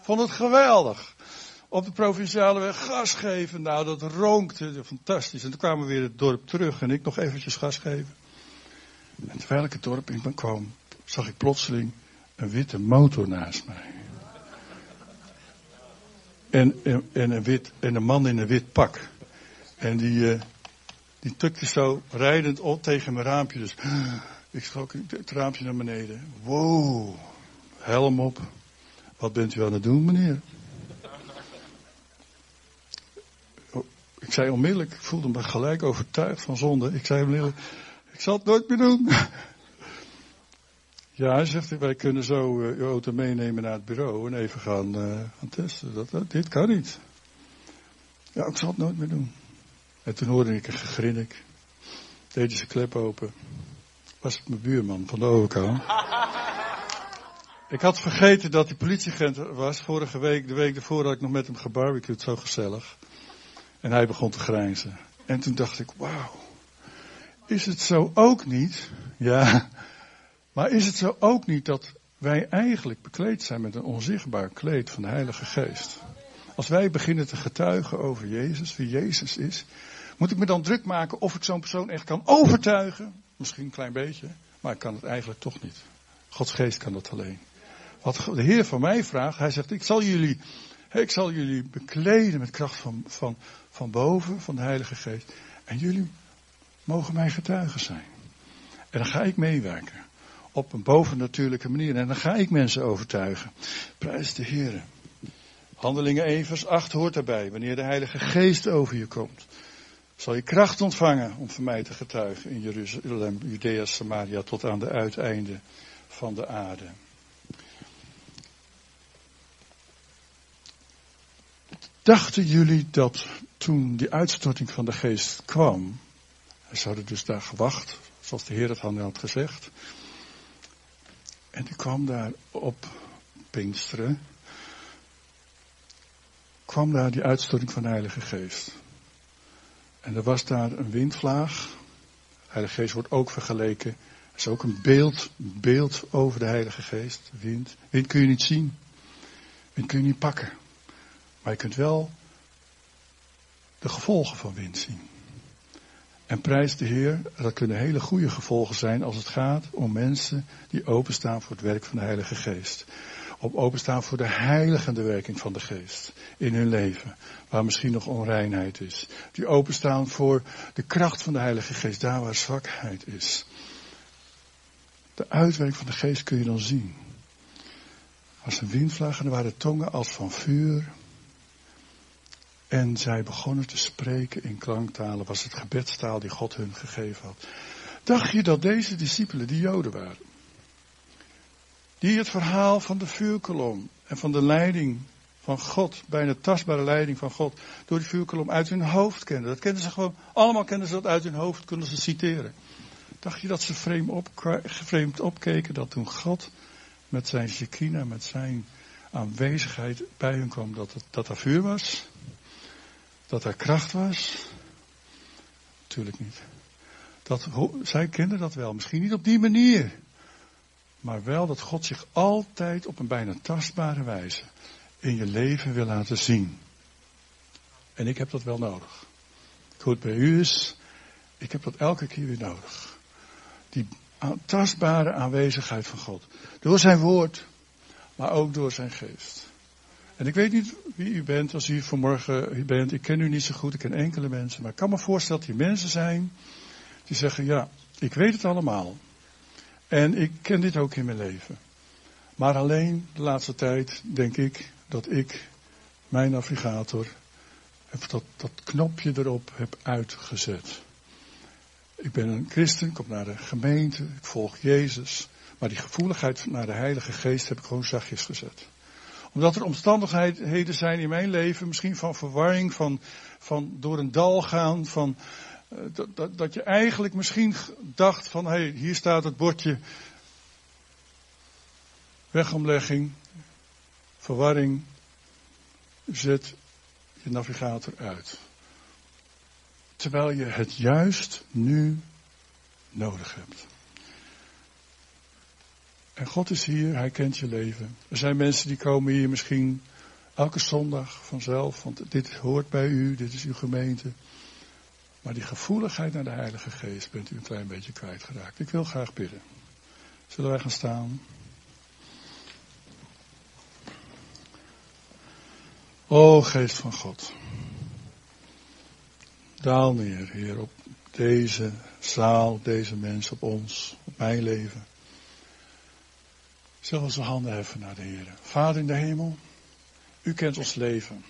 Vond het geweldig op de provinciale weg gas geven. Nou, dat rookte fantastisch. En toen kwamen we weer het dorp terug en ik nog eventjes gas geven. En terwijl ik het dorp in kwam, zag ik plotseling een witte motor naast mij. En, en, en, een, wit, en een man in een wit pak. En die, uh, die tukte zo rijdend op tegen mijn raampje. Dus Ik schrok het raampje naar beneden. Wow, helm op. Wat bent u aan het doen, meneer? Ik zei onmiddellijk, ik voelde me gelijk overtuigd van zonde. Ik zei onmiddellijk, ik zal het nooit meer doen. Ja, hij zegt, wij kunnen zo uh, uw auto meenemen naar het bureau en even gaan, gaan testen. Dat, dat, dit kan niet. Ja, ik zal het nooit meer doen. En toen hoorde ik een gegrinnik. Deed hij zijn klep open. Was het mijn buurman van de overkant. ik had vergeten dat hij politieagent was. Vorige week, de week ervoor had ik nog met hem gebarbecued, zo gezellig. En hij begon te grijnzen. En toen dacht ik, wauw. Is het zo ook niet? Ja. Maar is het zo ook niet dat wij eigenlijk bekleed zijn met een onzichtbaar kleed van de Heilige Geest? Als wij beginnen te getuigen over Jezus, wie Jezus is, moet ik me dan druk maken of ik zo'n persoon echt kan overtuigen? Misschien een klein beetje, maar ik kan het eigenlijk toch niet. Gods geest kan dat alleen. Wat de Heer van mij vraagt, hij zegt, ik zal jullie, ik zal jullie bekleden met kracht van, van, van boven, van de Heilige Geest. En jullie mogen mijn getuigen zijn. En dan ga ik meewerken. Op een bovennatuurlijke manier. En dan ga ik mensen overtuigen. Prijs de Heer. Handelingen 1 vers 8 hoort daarbij. Wanneer de Heilige Geest over je komt. Zal je kracht ontvangen om voor mij te getuigen in Jeruzalem, Judea, Samaria tot aan de uiteinden van de aarde. Dachten jullie dat toen die uitstorting van de geest kwam, ze hadden dus daar gewacht, zoals de Heer het had gezegd, en die kwam daar op Pinksteren, kwam daar die uitstorting van de Heilige Geest. En er was daar een windvlaag. De Heilige Geest wordt ook vergeleken. Er is ook een beeld, beeld over de Heilige Geest. Wind. Wind kun je niet zien. Wind kun je niet pakken. Maar je kunt wel de gevolgen van wind zien. En prijs de Heer, dat kunnen hele goede gevolgen zijn als het gaat om mensen die openstaan voor het werk van de Heilige Geest. Op openstaan voor de heiligende werking van de Geest in hun leven, waar misschien nog onreinheid is. Die openstaan voor de kracht van de Heilige Geest, daar waar zwakheid is. De uitwerking van de Geest kun je dan zien. Als een windvlaag en er waren tongen als van vuur. En zij begonnen te spreken in klanktalen, was het gebedstaal die God hun gegeven had. Dacht je dat deze discipelen die Joden waren? Die het verhaal van de vuurkolom en van de leiding van God, bijna tastbare leiding van God, door die vuurkolom uit hun hoofd kenden. Dat kenden ze gewoon, allemaal kenden ze dat uit hun hoofd, konden ze citeren. Dacht je dat ze vreemd, op, opkeken dat toen God met zijn Shekinah, met zijn aanwezigheid bij hun kwam, dat, dat er vuur was? Dat er kracht was? Tuurlijk niet. Dat, zij kenden dat wel, misschien niet op die manier. Maar wel dat God zich altijd op een bijna tastbare wijze in je leven wil laten zien. En ik heb dat wel nodig. Goed bij u is, ik heb dat elke keer weer nodig. Die tastbare aanwezigheid van God. Door zijn woord, maar ook door zijn geest. En ik weet niet wie u bent als u vanmorgen bent. Ik ken u niet zo goed, ik ken enkele mensen. Maar ik kan me voorstellen dat die mensen zijn die zeggen, ja, ik weet het allemaal. En ik ken dit ook in mijn leven. Maar alleen de laatste tijd denk ik dat ik mijn navigator, dat, dat knopje erop heb uitgezet. Ik ben een christen, kom naar de gemeente, ik volg Jezus. Maar die gevoeligheid naar de Heilige Geest heb ik gewoon zachtjes gezet. Omdat er omstandigheden zijn in mijn leven, misschien van verwarring, van, van door een dal gaan, van eh, dat, dat, dat je eigenlijk misschien dacht van, hé, hey, hier staat het bordje wegomlegging, verwarring, zet je navigator uit. Terwijl je het juist nu nodig hebt. En God is hier, Hij kent je leven. Er zijn mensen die komen hier misschien elke zondag vanzelf, want dit hoort bij u, dit is uw gemeente. Maar die gevoeligheid naar de Heilige Geest bent u een klein beetje kwijtgeraakt. Ik wil graag bidden. Zullen wij gaan staan? O Geest van God. Daal neer, Heer, op deze zaal, deze mensen, op ons, op mijn leven. Zullen we onze handen heffen naar de Heer. Vader in de hemel, u kent ons leven.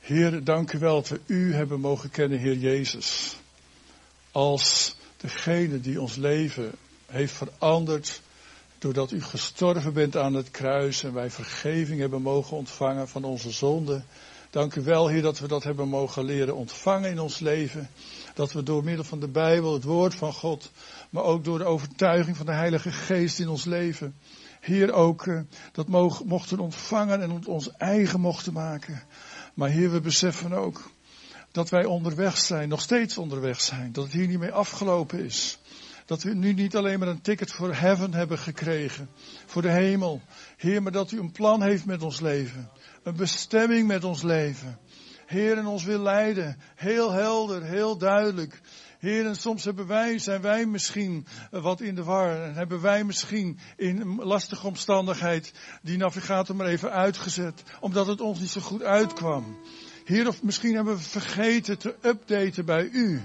Heer, dank u wel dat we u hebben mogen kennen, Heer Jezus. Als degene die ons leven heeft veranderd doordat u gestorven bent aan het kruis en wij vergeving hebben mogen ontvangen van onze zonden. Dank u wel, Heer, dat we dat hebben mogen leren ontvangen in ons leven. Dat we door middel van de Bijbel, het woord van God, maar ook door de overtuiging van de Heilige Geest in ons leven, Heer, ook uh, dat mochten ontvangen en ons eigen mochten maken. Maar Heer, we beseffen ook dat wij onderweg zijn, nog steeds onderweg zijn, dat het hier niet mee afgelopen is. Dat we nu niet alleen maar een ticket voor heaven hebben gekregen, voor de hemel. Heer, maar dat u een plan heeft met ons leven. Een bestemming met ons leven. Heer, en ons wil leiden. Heel helder, heel duidelijk. Heer, en soms hebben wij, zijn wij misschien wat in de war. En hebben wij misschien in een lastige omstandigheid die navigator maar even uitgezet. Omdat het ons niet zo goed uitkwam. Heer, of misschien hebben we vergeten te updaten bij u.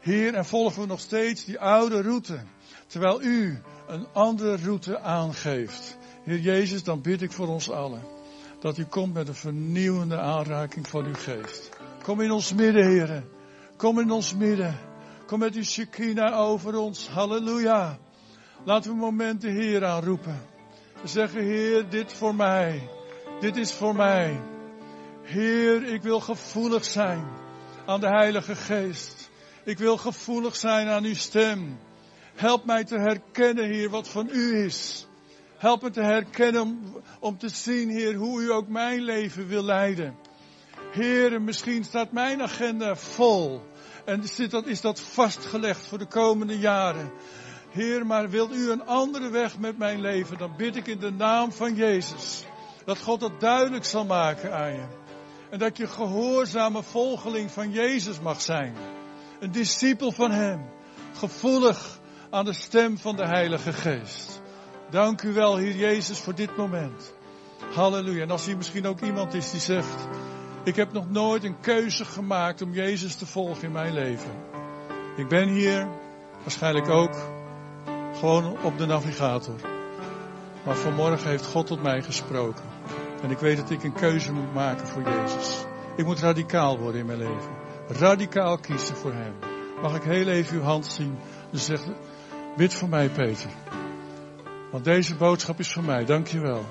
Heer, en volgen we nog steeds die oude route. Terwijl u een andere route aangeeft. Heer Jezus, dan bid ik voor ons allen. Dat u komt met een vernieuwende aanraking van uw geest. Kom in ons midden, Heer. Kom in ons midden. Kom met uw Shekinah over ons. Halleluja. Laten we een moment de Heer aanroepen. We zeggen, Heer, dit voor mij. Dit is voor mij. Heer, ik wil gevoelig zijn aan de Heilige Geest. Ik wil gevoelig zijn aan uw stem. Help mij te herkennen, Heer, wat van u is. Help me te herkennen om, te zien, Heer, hoe u ook mijn leven wil leiden. Heer, misschien staat mijn agenda vol. En is dat, is dat vastgelegd voor de komende jaren. Heer, maar wilt u een andere weg met mijn leven, dan bid ik in de naam van Jezus. Dat God dat duidelijk zal maken aan je. En dat je gehoorzame volgeling van Jezus mag zijn. Een discipel van Hem. Gevoelig aan de stem van de Heilige Geest. Dank u wel, Heer Jezus, voor dit moment. Halleluja. En als hier misschien ook iemand is die zegt, ik heb nog nooit een keuze gemaakt om Jezus te volgen in mijn leven. Ik ben hier waarschijnlijk ook gewoon op de navigator. Maar vanmorgen heeft God tot mij gesproken. En ik weet dat ik een keuze moet maken voor Jezus. Ik moet radicaal worden in mijn leven. Radicaal kiezen voor Hem. Mag ik heel even uw hand zien? Dus zeg, bid voor mij Peter. Want deze boodschap is voor mij. Dank je wel.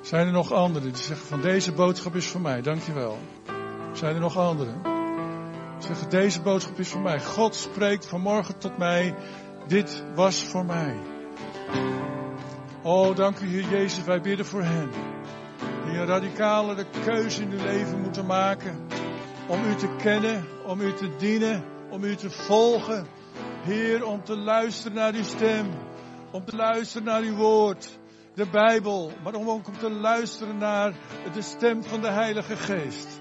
Zijn er nog anderen die zeggen van deze boodschap is voor mij. Dank je wel. Zijn er nog anderen? Die zeggen deze boodschap is voor mij. God spreekt vanmorgen tot mij. Dit was voor mij. Oh, dank u Heer Jezus. Wij bidden voor hen. Die een radicale keuze in hun leven moeten maken. Om u te kennen, om u te dienen, om u te volgen. Heer, om te luisteren naar uw stem. Om te luisteren naar uw woord, de Bijbel. Maar om ook om te luisteren naar de stem van de Heilige Geest.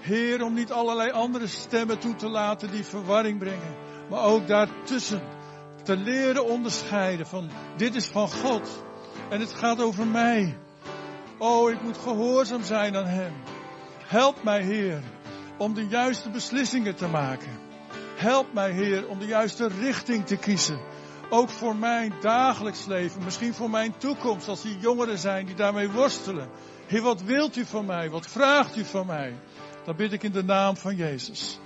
Heer, om niet allerlei andere stemmen toe te laten die verwarring brengen. Maar ook daartussen te leren onderscheiden van dit is van God. En het gaat over mij. Oh, ik moet gehoorzaam zijn aan Hem. Help mij, Heer, om de juiste beslissingen te maken. Help mij, Heer, om de juiste richting te kiezen. Ook voor mijn dagelijks leven, misschien voor mijn toekomst, als die jongeren zijn die daarmee worstelen. Heer, wat wilt u van mij? Wat vraagt u van mij? Dan bid ik in de naam van Jezus.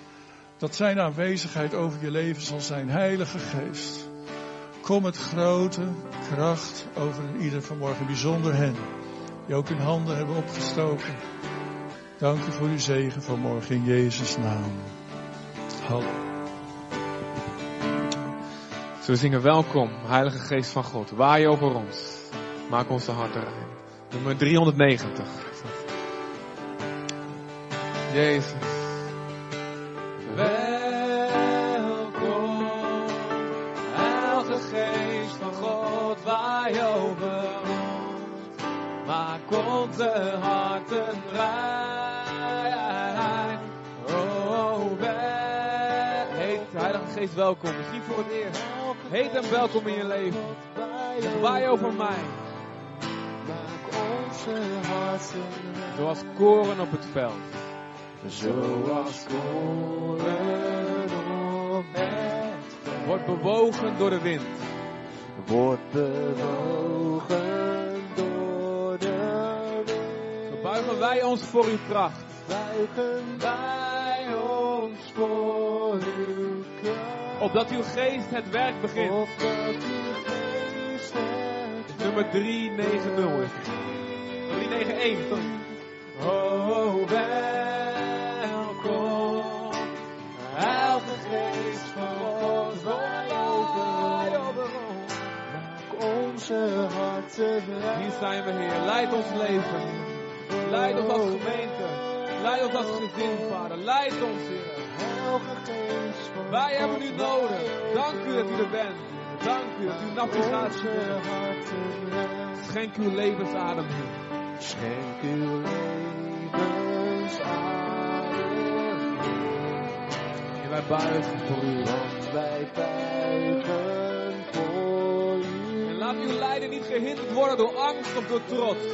Dat zijn aanwezigheid over je leven zal zijn, Heilige Geest. Kom met grote kracht over ieder vanmorgen, bijzonder hen, die ook hun handen hebben opgestoken. Dank u voor uw zegen vanmorgen in Jezus' naam. Halleluja. We zingen welkom, Heilige Geest van God. Waai over ons. Maak onze harten rein. Nummer 390. Jezus. Welkom, Heilige Geest van God, waai over ons. Maak onze harten rein. Oh. Heet Heilige Geest welkom. Misschien voor het eerst. Heet hem welkom in je leven. Zeg, waai over mij. Maak onze harten Zoals koren op het veld. Zoals koren op het veld. Wordt bewogen door de wind. wordt bewogen door de wind. Buigen wij ons voor uw kracht. Buigen wij ons voor uw kracht. Opdat uw geest het werk begint. Opdat uw geest het Nummer 390 is het. 391, sorry. Oh, welkom, Heilige Geest van God, wij over Maak onze harten blij. Hier zijn we, Heer. Leid ons leven. Leid ons als gemeente. Leid ons als gezin, Vader. Leid ons, Heer. Wij hebben u nodig. Dank u dat u er bent. Dank u dat u navigatie Onze bent. harten blij. Schenk uw levensadem, Heer. Schenk uw levensadem, En wij buigen voor u. want wij buigen voor u. En laat uw lijden niet gehinderd worden door angst of door trots.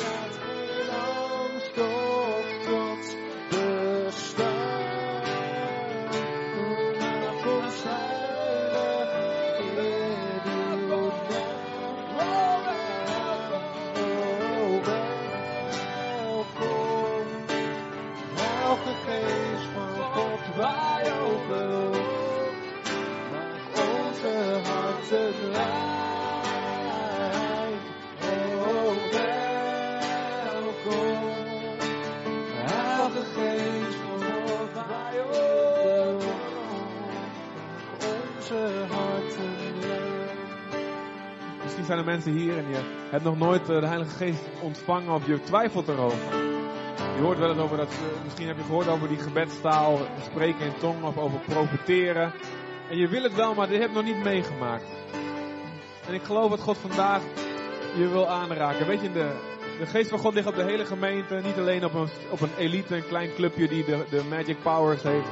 Misschien zijn er mensen hier en je hebt nog nooit eh, de Heilige Geest ontvangen of je twijfelt erover. Je hoort wel eens over dat, eh, misschien heb je gehoord over die gebedstaal, spreken in tong of over profeteren. En je wil het wel, maar je nog niet meegemaakt. En ik geloof dat God vandaag je wil aanraken. Weet je, de, de geest van God ligt op de hele gemeente. Niet alleen op een, op een elite, een klein clubje die de, de magic powers heeft.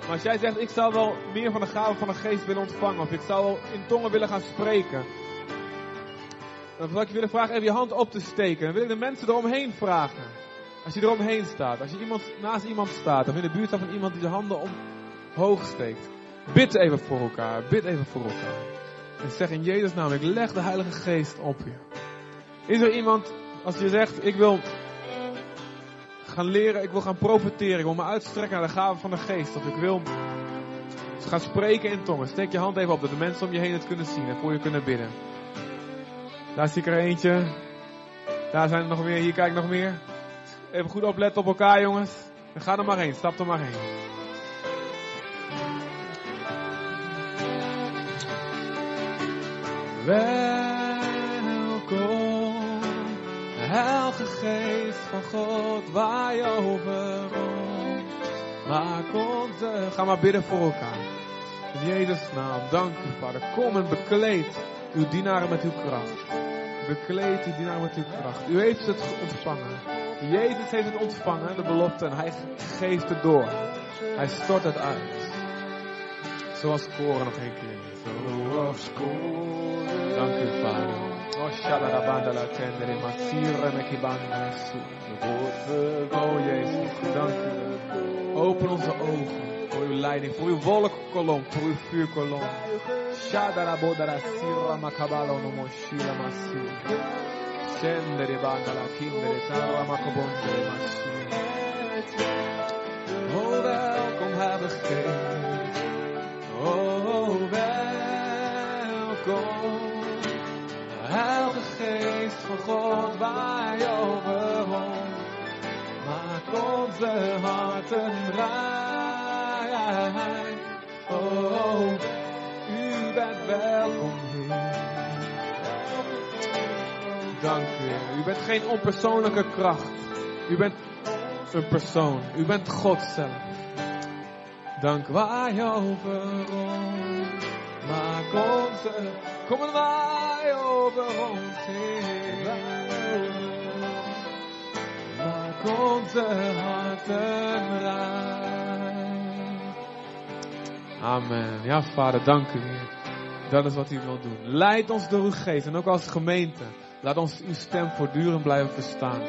Maar als jij zegt, ik zou wel meer van de gave van de geest willen ontvangen. Of ik zou wel in tongen willen gaan spreken. Dan zou ik je willen vragen even je hand op te steken. Dan wil ik de mensen eromheen vragen. Als je eromheen staat. Als je iemand, naast iemand staat. Of in de buurt staat van iemand die zijn handen omhoog steekt. Bid even voor elkaar. Bid even voor elkaar. En zeg in Jezus naam, ik leg de Heilige Geest op je. Is er iemand, als je zegt, ik wil gaan leren, ik wil gaan profiteren. Ik wil me uitstrekken naar de gave van de Geest. Of ik wil gaan spreken in tongen. Steek je hand even op, dat de mensen om je heen het kunnen zien en voor je kunnen bidden. Daar zie ik er eentje. Daar zijn er nog meer. Hier kijk nog meer. Even goed opletten op elkaar, jongens. En ga er maar heen. Stap er maar heen. Welkom, Heilige Geest van God, waai over ons. Maak eh, ga maar bidden voor elkaar. In Jezus naam, dank u Vader. Kom en bekleed uw dienaren met uw kracht. Bekleed uw dienaren met uw kracht. U heeft het ontvangen. Jezus heeft het ontvangen, de belofte, en hij geeft het door. Hij stort het uit. Zoals koren nog een keer. Zoals koren. Dank u Vader. Oh, shalalabanda la tendere, masire me kibanda su. Oh Jezus, dank u. Open onze ogen voor uw leiding, voor uw wolkkolom, voor uw vuurkolom. Shadarabodara sira makabalo no moshira masira. Scendere banda la kindere tara makabondere masira. Oh, welkom Heilige Geest. Oh, welkom. Heilige Geest van God, waai over ons. Maak onze harten rein. Oh, u bent welkom hier. Dank u. U bent geen onpersoonlijke kracht. U bent een persoon. U bent God zelf. Dank waai over ons. Maak onze. Kom waai over ons heen. Maak onze harten. Amen. Ja, vader, dank u. Dat is wat u wilt doen. Leid ons door uw geest. En ook als gemeente. Laat ons uw stem voortdurend blijven verstaan.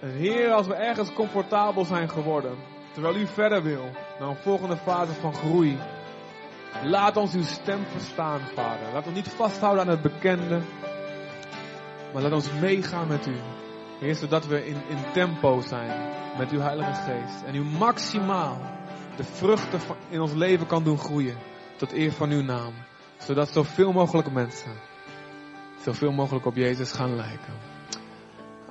Heer, als we ergens comfortabel zijn geworden. Terwijl u verder wil. Naar een volgende fase van groei. Laat ons uw stem verstaan, Vader. Laat ons niet vasthouden aan het bekende. Maar laat ons meegaan met u. Heer, zodat we in, in tempo zijn met uw Heilige Geest. En u maximaal de vruchten in ons leven kan doen groeien. Tot eer van uw naam. Zodat zoveel mogelijk mensen zoveel mogelijk op Jezus gaan lijken.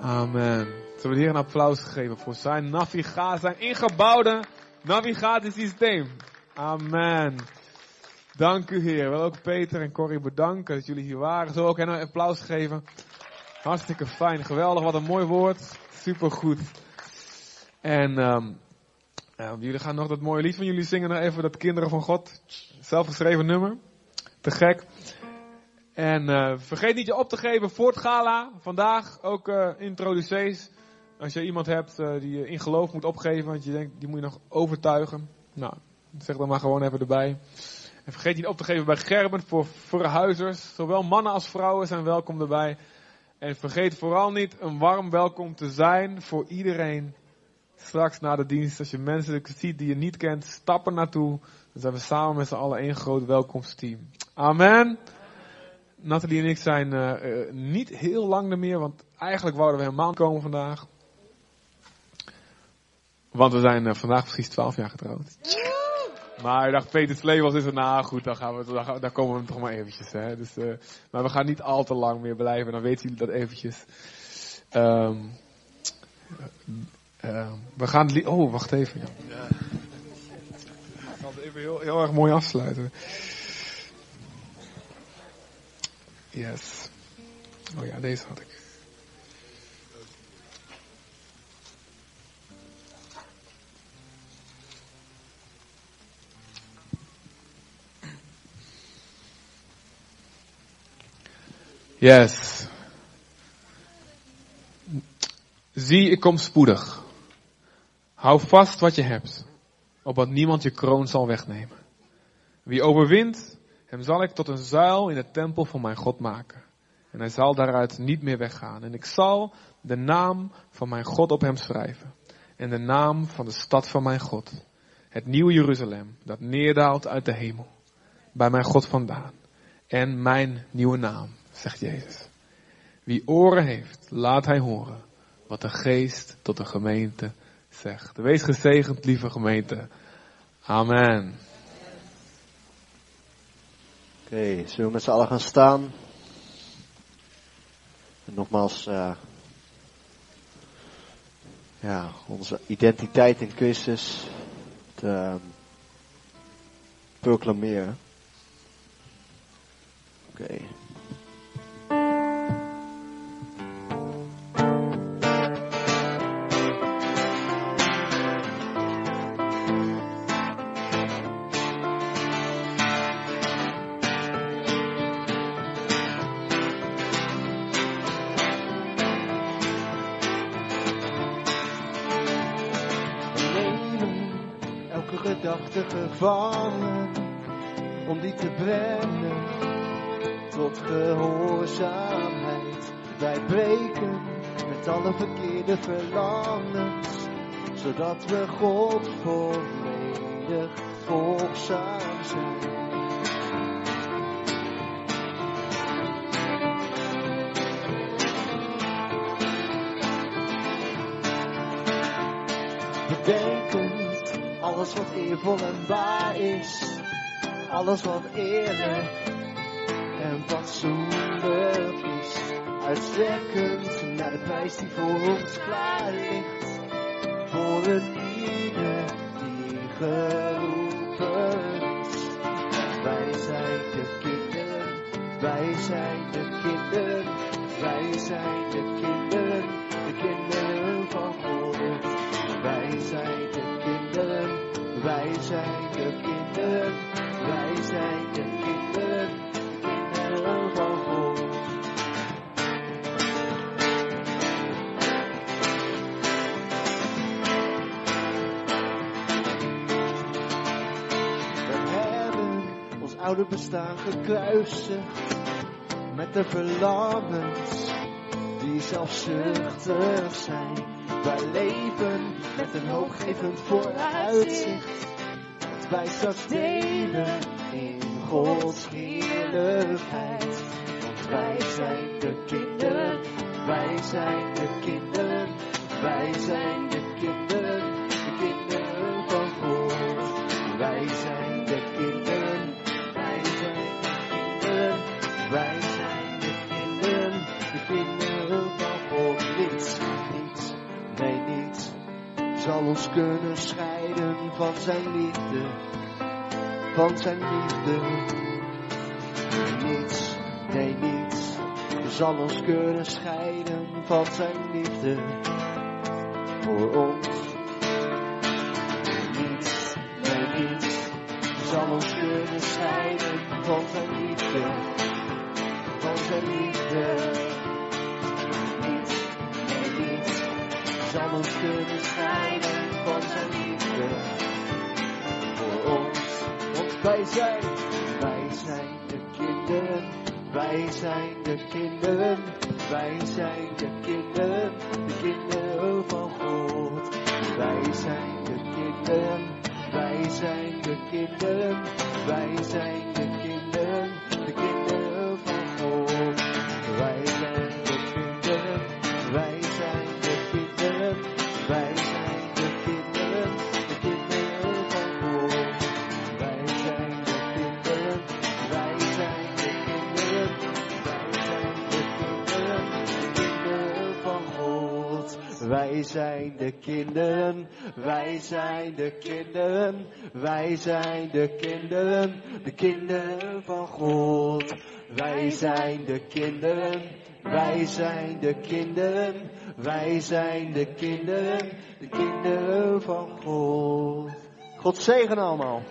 Amen. Zullen we de Heer een applaus geven voor zijn navigatie, zijn ingebouwde navigatiesysteem. Amen. Dank u Heer. Wil ook Peter en Corrie bedanken dat jullie hier waren. We ook hen een applaus geven? Hartstikke fijn, geweldig, wat een mooi woord. Supergoed. En ja, jullie gaan nog dat mooie lied van jullie zingen, nog even dat Kinderen van God. Zelfgeschreven nummer. Te gek. En eh, vergeet niet je op te geven voor het gala. Vandaag ook eh introducees. Als je iemand hebt eh, die je in geloof moet opgeven, want je denkt, die moet je nog overtuigen. Nou, zeg dan maar gewoon even erbij. En vergeet niet op te geven bij Gerben voor verhuizers. Zowel mannen als vrouwen zijn welkom erbij. En vergeet vooral niet een warm welkom te zijn voor iedereen. Straks na de dienst, als je mensen ziet die je niet kent, stap er naartoe. Dan zijn we samen met z'n allen één groot welkomsteam. Amen. Nathalie en ik zijn eh, eh, niet heel lang er meer, want eigenlijk wouden we helemaal komen vandaag. Want we zijn eh, vandaag precies 12 jaar getrouwd. Maar ik dacht, Peter Sleevels is er nou goed, dan, gaan we, dan, komen we toch maar eventjes. Hè? Dus, eh, maar we gaan niet al te lang meer blijven, dan weten jullie dat eventjes. Ehm, eh, we gaan... Oh, wacht even. Ja. Ik zal het even heel, heel erg mooi afsluiten. Yes. Oh ja, deze had ik. Yes. Zie, ik kom spoedig. Hou vast wat je hebt, opdat niemand je kroon zal wegnemen. Wie overwint, hem zal ik tot een zuil in de tempel van mijn God maken. En hij zal daaruit niet meer weggaan. En ik zal de naam van mijn God op hem schrijven. En de naam van de stad van mijn God. Het nieuwe Jeruzalem, dat neerdaalt uit de hemel. Bij mijn God vandaan. En mijn nieuwe naam, zegt Jezus. Wie oren heeft, laat hij horen wat de geest tot de gemeente zegt. Wees gezegend, lieve gemeente. Amen. Oké, zullen we met z'n allen gaan staan? En nogmaals, eh, ja, onze identiteit in Christus te ehm, proclameren. Oké. Elke gedachte gevangen om die te brengen tot gehoorzaamheid. Wij breken met alle verkeerde verlangens, zodat we God volledig volgzaam zijn. Alles wat eervol en waar is, alles wat eerlijk en fatsoenlijk is. Uitstrekkend naar de prijs die voor ons klaar ligt, voor een ieder die geroepen is. Wij zijn de kinderen, wij zijn de kinderen, wij zijn de kinderen, zijn de kinderen, wij zijn de kinderen, de kinderen van God. We hebben ons oude bestaan gekruisigd met de verlangens die zelfzuchtig zijn. Wij leven met een hoopgevend vooruitzicht. Wij straks delen in Gods heerlijkheid. Want wij zijn de kinderen, wij zijn de kinderen, wij zijn de kinderen, de kinderen van God. Wij zijn de kinderen, wij zijn de kinderen, wij zijn de kinderen, de kinderen van God. Niets, niets, nee niets, zal ons kunnen scheiden van zijn liefde, van zijn liefde. Niets, nee niets, zal ons kunnen scheiden van zijn liefde voor ons. Kinderen, wij zijn de kinderen, wij zijn de kinderen, de kinderen van God. Wij zijn de kinderen, wij zijn de kinderen, wij zijn de kinderen, de kinderen van God. God zegen allemaal.